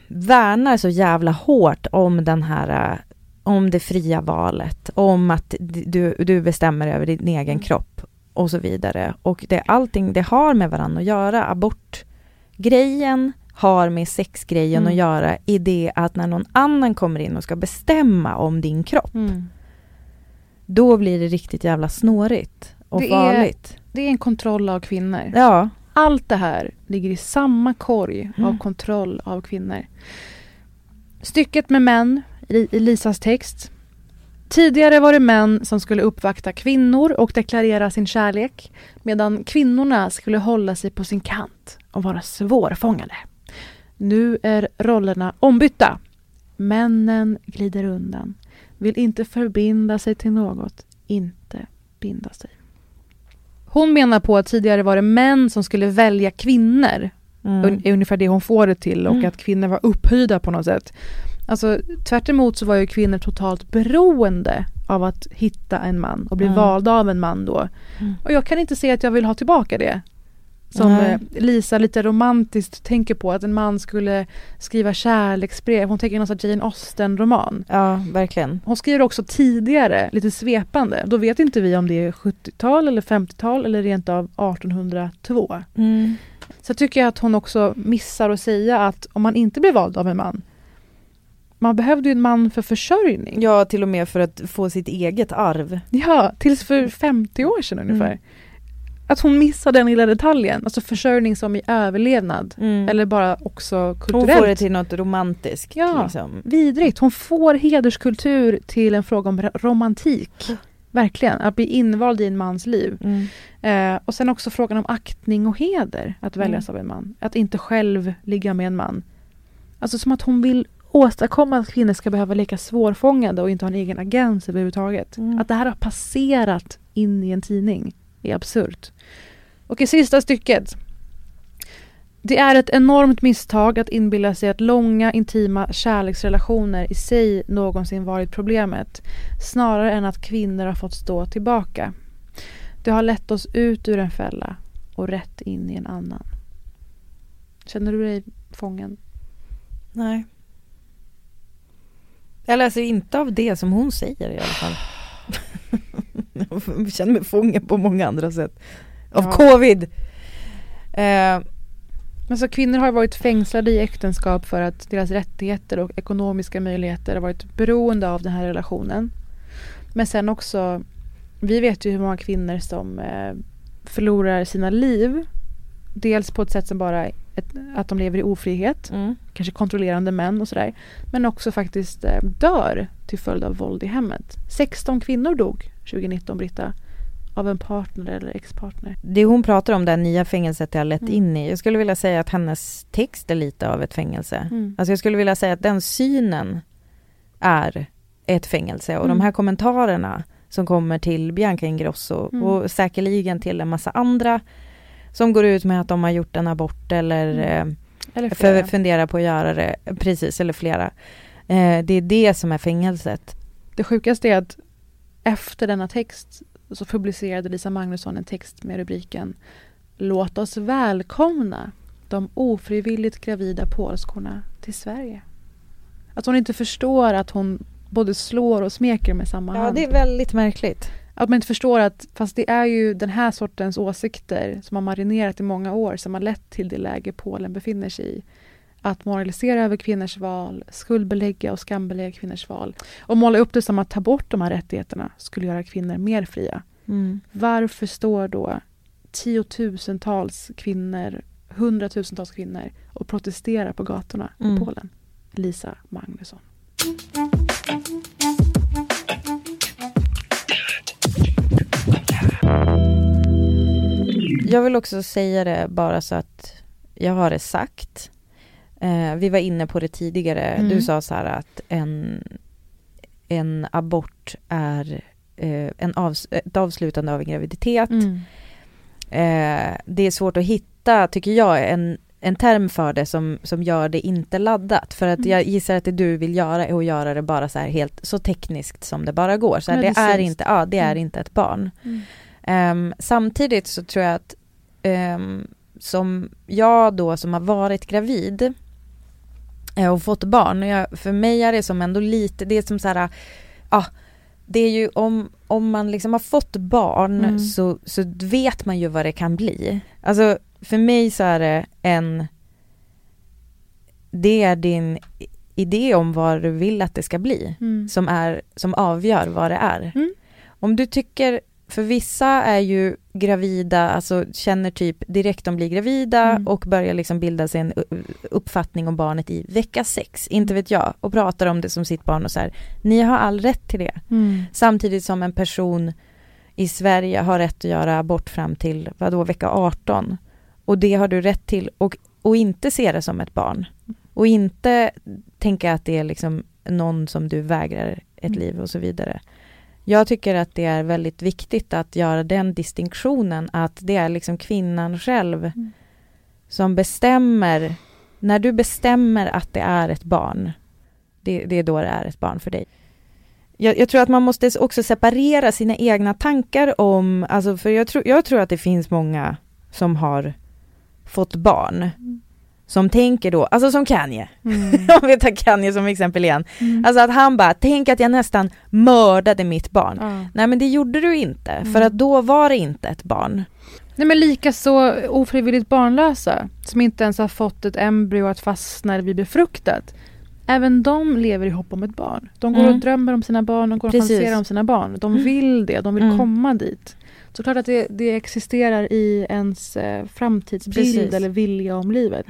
värnar så jävla hårt om den här, om det fria valet, om att du, du bestämmer över din egen Mm. kropp och så vidare. Och det, allting det har med varandra att göra. Abortgrejen har med sexgrejen Mm. att göra i det att när någon annan kommer in och ska bestämma om din kropp, Mm. då blir det riktigt jävla snårigt och Det är- farligt. Det är en kontroll av kvinnor. Ja, Allt det här ligger i samma korg av Mm. kontroll av kvinnor. Stycket med män i i Lisas text. Tidigare var det män som skulle uppvakta kvinnor och deklarera sin kärlek medan kvinnorna skulle hålla sig på sin kant och vara svårfångade. Nu är rollerna ombytta. Männen glider undan, vill inte förbinda sig till något, inte binda sig. Hon menar på att tidigare var det män som skulle välja kvinnor mm. Är ungefär det hon får det till och Mm. att kvinnor var upphöjda på något sätt. Alltså tvärt emot så var ju kvinnor totalt beroende av att hitta en man och bli Mm. valda av en man då. Mm. Och jag kan inte se att jag vill ha tillbaka det. Som Nej. eh, Lisa lite romantiskt tänker på att en man skulle skriva kärleksbrev. Hon tänker någon sån Jane Austen-roman. ja verkligen. Hon skriver också tidigare, lite svepande. Då vet inte vi om det är 70-tal eller 50-tal eller rent av 1802. Mm. Så tycker jag att hon också missar att säga att om man inte blir vald av en man man behövde ju en man för försörjning. Ja, till och med för att få sitt eget arv. Ja, tills för 50 år sedan ungefär. Mm. Att hon missar den lilla detaljen, alltså försörjning som i överlevnad. Mm. Eller bara också Hon kulturellt. får det till något romantiskt. Ja. Liksom. Vidrigt. Hon får hederskultur till en fråga om romantik. Verkligen, att bli invald i en mans liv. Mm. Eh, och sen också frågan om aktning och heder, att väljas av en man. Att inte själv ligga med en man. Alltså som att hon vill åstadkomma att kvinnor ska behöva leka svårfångade och inte ha en egen agens överhuvudtaget. Mm. Att det här har passerat in i en tidning är absurt. Och i sista stycket. Det är ett enormt misstag att inbilla sig att långa intima kärleksrelationer i sig någonsin varit problemet. Snarare än att kvinnor har fått stå tillbaka. Det har lett oss ut ur en fälla och rätt in i en annan. Känner du dig fången? Nej. Jag läser inte av det som hon säger i alla fall. Jag känner mig fången på många andra sätt. Av Ja. covid. Eh, Alltså kvinnor har varit fängslade i äktenskap för att deras rättigheter och ekonomiska möjligheter har varit beroende av den här relationen. Men sen också, vi vet ju hur många kvinnor som eh, förlorar sina liv. Dels på ett sätt som bara ett, att de lever i ofrihet, mm. kanske kontrollerande män och sådär. Men också faktiskt eh, dör till följd av våld i hemmet. 16 kvinnor dog 2019, Britta. Av en partner eller ex-partner. Det hon pratar om, det nya fängelset jag lett Mm. in i. Jag skulle vilja säga att hennes text är lite av ett fängelse. Mm. Alltså jag skulle vilja säga att den synen är ett fängelse. Och Mm. de här kommentarerna som kommer till Bianca Ingrosso Mm. och säkerligen till en massa andra som går ut med att de har gjort en abort eller Mm. eh, Eller för, funderar på att göra det. Precis, eller flera. Eh, det är det som är fängelset. Det sjukaste är att efter denna text så publicerade Lisa Magnusson en text med rubriken Låt oss välkomna de ofrivilligt gravida polskorna till Sverige. Att hon inte förstår att hon både slår och smeker med samma Ja, hand. det är väldigt märkligt. Att man inte förstår att fast det är ju den här sortens åsikter som har marinerat i många år som har lett till det läge Polen befinner sig i. Att moralisera över kvinnors val, skuldbelägga och skambelägga kvinnors val och måla upp det som att ta bort de här rättigheterna skulle göra kvinnor mer fria. Mm. Varför står då tiotusentals kvinnor, hundratusentals kvinnor och protesterar på gatorna Mm. i Polen? Lisa Magnusson. Jag vill också säga det bara så att jag har det sagt. Eh, vi var inne på det tidigare. Mm. Du sa så här att en, en abort är eh, en avs- ett avslutande av en graviditet. Mm. Eh, det är svårt att hitta, tycker jag, en, en term för det som, som gör det inte laddat. För att Mm. jag gissar att det du vill göra är att göra det bara så här helt så tekniskt som det bara går. Så här, det är inte, ja, det är Mm. inte ett barn. Mm. Ehm, samtidigt så tror jag att som jag då som har varit gravid eh, och fått barn. Jag, för mig är det som ändå lite, det är som så här, ja, det är ju om, om man liksom har fått barn Mm. så, så vet man ju vad det kan bli. Alltså för mig så är det en, det är din idé om vad du vill att det ska bli Mm. som, är, som avgör vad det är. Mm. Om du tycker, för vissa är ju gravida, alltså känner typ direkt de blir gravida Mm. och börjar liksom bilda sig en uppfattning om barnet i vecka sex, inte vet jag, och pratar om det som sitt barn och så här. Ni har all rätt till det. Mm. Samtidigt som en person i Sverige har rätt att göra abort fram till, vadå, vecka 18. Och det har du rätt till och, och inte se det som ett barn. Och inte tänka att det är liksom någon som du vägrar ett Mm. liv och så vidare. Jag tycker att det är väldigt viktigt att göra den distinktionen att det är liksom kvinnan själv Mm. som bestämmer, när du bestämmer att det är ett barn, det, det är då det är ett barn för dig. Jag, jag tror att man måste också separera sina egna tankar om, alltså för jag tror, jag tror att det finns många som har fått barn, som tänker då, alltså som Kanye, Mm. om vi tar Kanye som exempel igen, Mm. alltså att han bara, tänk att jag nästan mördade mitt barn. Ja. Nej men det gjorde du inte, för Mm. att då var det inte ett barn. Nej men lika så ofrivilligt barnlösa som inte ens har fått ett embryo att fastna eller bli befruktat. Även de lever i hopp om ett barn. De går Mm. och drömmer om sina barn, de går och Precis. fantiserar om sina barn. De Mm. vill det, de vill Mm. komma dit. Så klart att det, det existerar i ens eh, framtidsbild Precis. eller vilja om livet.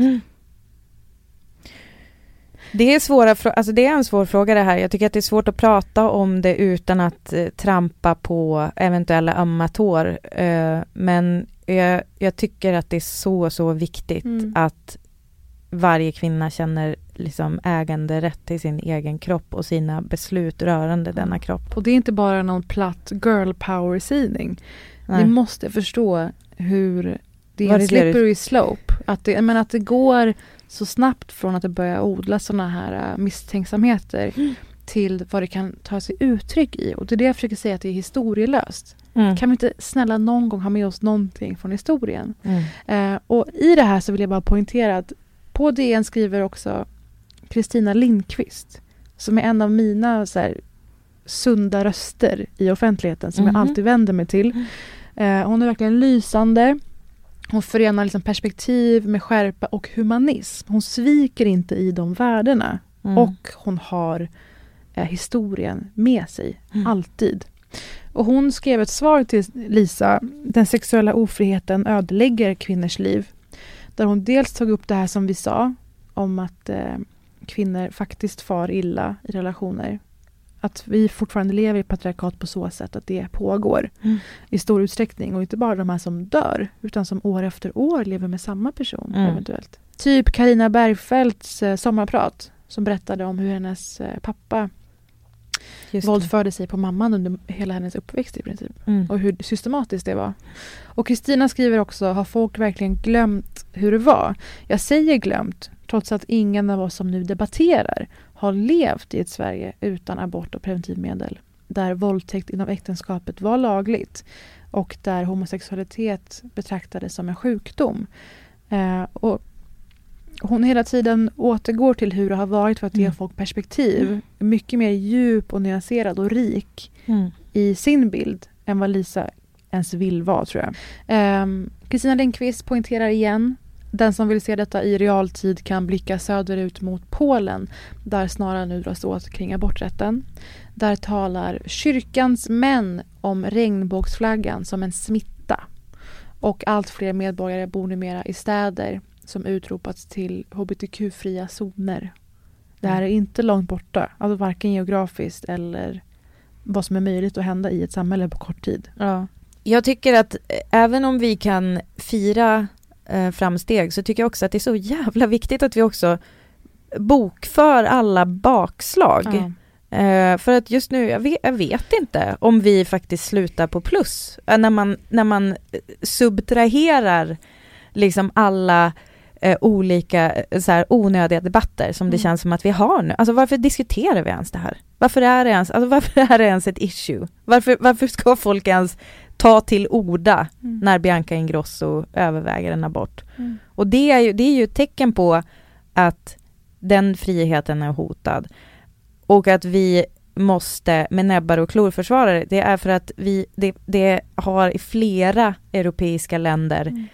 Det är, svåra, alltså det är en svår fråga det här. Jag tycker att det är svårt att prata om det utan att eh, trampa på eventuella ömma tår. Eh, men jag, jag tycker att det är så, så viktigt Mm. att varje kvinna känner liksom äganderätt till sin egen kropp och sina beslut rörande denna kropp. Och det är inte bara någon platt girl power-sidning. Ni måste förstå hur det är en slippery slope. Att det, men att det går så snabbt från att det börjar odla sådana här äh, misstänksamheter Mm. till vad det kan ta sig uttryck i. Och det är det jag försöker säga att det är historielöst. Mm. Kan vi inte snälla någon gång ha med oss någonting från historien? Mm. Eh, och i det här så vill jag bara poängtera att på DN skriver också Kristina Lindqvist som är en av mina så här, sunda röster i offentligheten som Mhm. jag alltid vänder mig till. Eh, hon är verkligen lysande. Hon förenar liksom perspektiv med skärpa och humanism. Hon sviker inte i de värdena. Mm. Och hon har eh, historien med sig, Mm. alltid. Och hon skrev ett svar till Lisa, den sexuella ofriheten ödelägger kvinnors liv. Där hon dels tog upp det här som vi sa, om att eh, kvinnor faktiskt far illa i relationer. Att vi fortfarande lever i patriarkat på så sätt att det pågår Mm. i stor utsträckning. Och inte bara de här som dör, utan som år efter år lever med samma person Mm. eventuellt. Typ Karina Bergfeldts eh, sommarprat som berättade om hur hennes eh, pappa Just det. våldförde sig på mamman under hela hennes uppväxt i princip. Mm. Och hur systematiskt det var. Och Kristina skriver också, har folk verkligen glömt hur det var? Jag säger glömt, trots att ingen av oss som nu debatterar har levt i ett Sverige utan abort och preventivmedel. Där våldtäkt inom äktenskapet var lagligt och där homosexualitet betraktades som en sjukdom. Eh, och hon hela tiden återgår till hur det har varit för att ge Mm. folk perspektiv. Mycket mer djup och nyanserad och rik Mm. i sin bild än vad Lisa ens vill vara, tror jag. Ehm, Kristina Lindqvist poängterar igen den som vill se detta i realtid kan blicka söderut mot Polen där snarare nu dras åt kring aborträtten. Där talar kyrkans män om regnbågsflaggan som en smitta. Och allt fler medborgare bor numera i städer som utropats till hbtq-fria zoner. Det här är inte långt borta, alltså varken geografiskt eller vad som är möjligt att hända i ett samhälle på kort tid. Ja. Jag tycker att eh, även om vi kan fira eh, framsteg så tycker jag också att det är så jävla viktigt att vi också bokför alla bakslag. Ja. Eh, för att just nu, jag vet, jag vet inte om vi faktiskt slutar på plus. Eh, när, man, när man eh, subtraherar liksom alla eh, olika eh, så här, onödiga debatter som det Mm. känns som att vi har nu. Alltså varför diskuterar vi ens det här? Varför är det ens, alltså, varför är det ens ett issue? Varför, varför ska folk ens ta till orda Mm. när Bianca Ingrosso överväger en abort? Mm. Och det är, ju, det är ju ett tecken på att den friheten är hotad. Och att vi måste med näbbar och klor försvara det, det är för att vi, det, det har i flera europeiska länder Mm.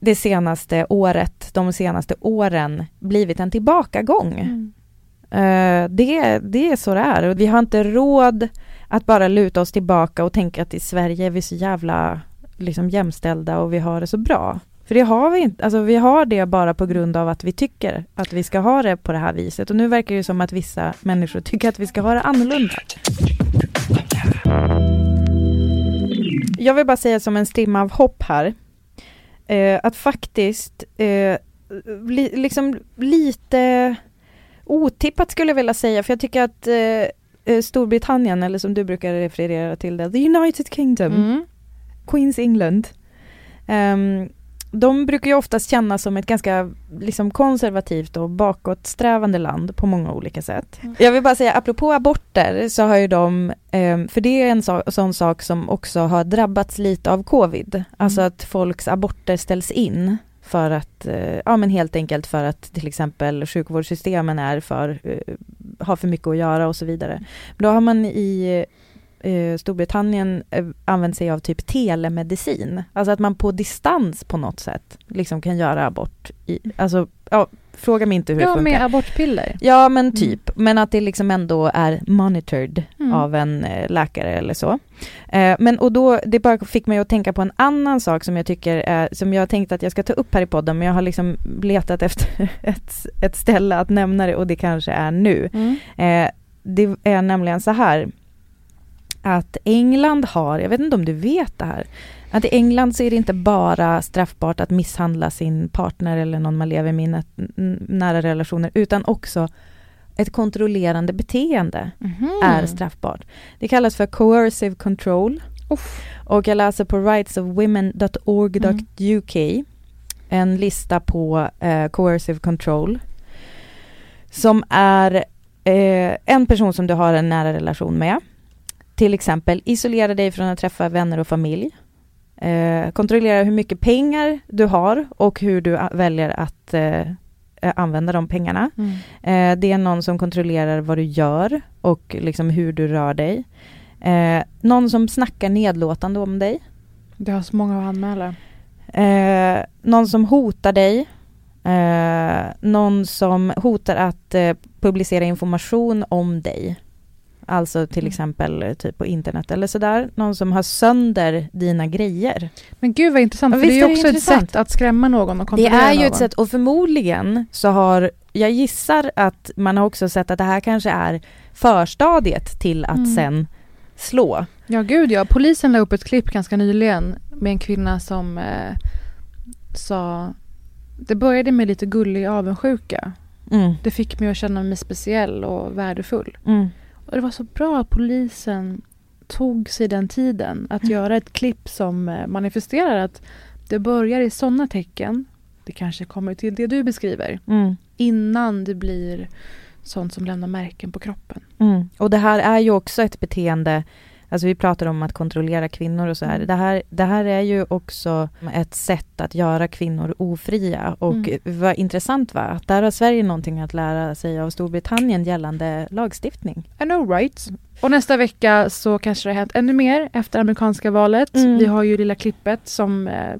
det senaste året, de senaste åren blivit en tillbakagång. Mm. Eh, det, det är så det är. Och vi har inte råd att bara luta oss tillbaka och tänka att i Sverige är vi så jävla liksom, jämställda och vi har det så bra. För det har vi inte. Alltså, vi har det bara på grund av att vi tycker att vi ska ha det på det här viset. Och nu verkar det som att vissa människor tycker att vi ska ha det annorlunda. Jag vill bara säga som en strimma av hopp här. Eh, att faktiskt eh, li, liksom lite otippat skulle jag vilja säga, för jag tycker att eh, eh, Storbritannien, eller som du brukar referera till det, the United Kingdom, Mm. Queens England, ehm, de brukar ju oftast kännas som ett ganska liksom, konservativt och bakåtsträvande land på många olika sätt. Mm. Jag vill bara säga, apropå aborter, så har ju de, ehm, för det är en så, sån sak som också har drabbats lite av covid, alltså att folks aborter ställs in för att, eh, ja men helt enkelt för att till exempel sjukvårdssystemen är för, eh, har för mycket att göra och så vidare. Då har man i eh, Storbritannien använt sig av typ telemedicin, alltså att man på distans på något sätt liksom kan göra abort. I, alltså, ja, fråga mig inte hur det Ja, funkar. med abortpiller. Ja men typ, men att det liksom ändå är monitored Mm. av en eh, läkare eller så. Eh, men och då, det bara fick mig att tänka på en annan sak som jag tycker som jag tänkte att jag ska ta upp här i podden, men jag har liksom letat efter ett, ett ställe att nämna det och det kanske är nu. Mm. Eh, det är nämligen så här att England har, jag vet inte om du vet det här, att i England så är det inte bara straffbart att misshandla sin partner eller någon man lever med i nära relationer, utan också ett kontrollerande beteende Mhm. är straffbart. Det kallas för coercive control. Uff. Och jag läser på rightsofwomen.org.uk en lista på eh, coercive control som är eh, en person som du har en nära relation med. Till exempel isolera dig från att träffa vänner och familj. Eh, kontrollera hur mycket pengar du har och hur du väljer att eh, eh, använda de pengarna. Mm. Eh, det är någon som kontrollerar vad du gör och liksom hur du rör dig. Eh, någon som snackar nedlåtande om dig. Det har så många att anmäla. Eh, någon som hotar dig. Någon som hotar att publicera information om dig. Alltså till Mm. exempel eh, typ på internet eller sådär. Någon som har sönder dina grejer. Men gud vad intressant, Ja, för det är ju det också ett sätt att skrämma någon och Det kontrollera är ju någon. ett sätt och förmodligen så har, jag gissar att man har också sett att det här kanske är förstadiet till att Mm. sen slå. Ja, gud ja. Polisen la upp ett klipp ganska nyligen med en kvinna som eh, sa... Det började med lite gullig avundsjuka. Mm. Det fick mig att känna mig speciell och värdefull. Mm. Och det var så bra att polisen tog sig den tiden att göra ett klipp som eh, manifesterar att det börjar i sådana tecken. Det kanske kommer till det du beskriver. Mm. Innan det blir sånt som lämnar märken på kroppen. Mm. Och det här är ju också ett beteende, alltså vi pratar om att kontrollera kvinnor och så här. Det här, det här är ju också ett sätt att göra kvinnor ofria och Mm. vad intressant va, att där har Sverige någonting att lära sig av Storbritannien gällande lagstiftning. I know right. Och nästa vecka så kanske det har hänt ännu mer efter amerikanska valet. Mm. Vi har ju lilla klippet som eh,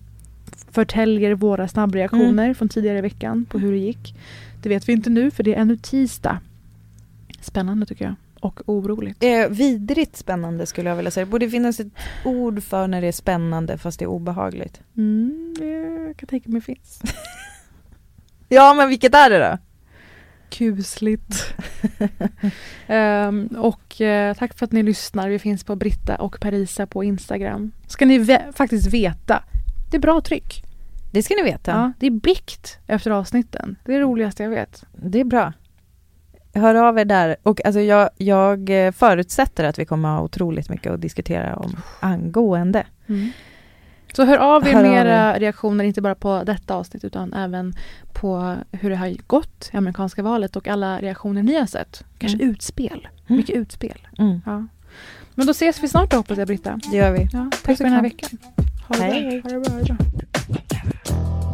förtäljer våra snabbreaktioner Mm. från tidigare i veckan på hur det gick. Det vet vi inte nu för det är ännu tisdag. Spännande tycker jag. Och oroligt. Eh, vidrigt spännande skulle jag vilja säga. Det borde finnas ett ord för när det är spännande fast det är obehagligt. Mm, det kan jag tänka mig finns. Ja men vilket är det då? Kusligt. Ehm, och eh, tack för att ni lyssnar. Vi finns på Britta och Parisa på Instagram. Ska ni ve- faktiskt veta. Det är bra tryck. Det ska ni veta. Ja, det är bikt efter avsnitten. Det är det roligaste jag vet. Det är bra. Hör av er där. Och alltså jag, jag eh, förutsätter att vi kommer ha otroligt mycket att diskutera om angående. Så hör av er Hör med era reaktioner, inte bara på detta avsnitt utan även på hur det har gått i amerikanska valet och alla reaktioner ni har sett. Kanske Mm. utspel. Mm. Mycket utspel. Mm. Ja. Men då ses vi snart då hoppas jag Britta. Det gör vi. Ja, tack Puss för den här veckan. Ha det Hej. bra. Ha det bra. Ha det bra.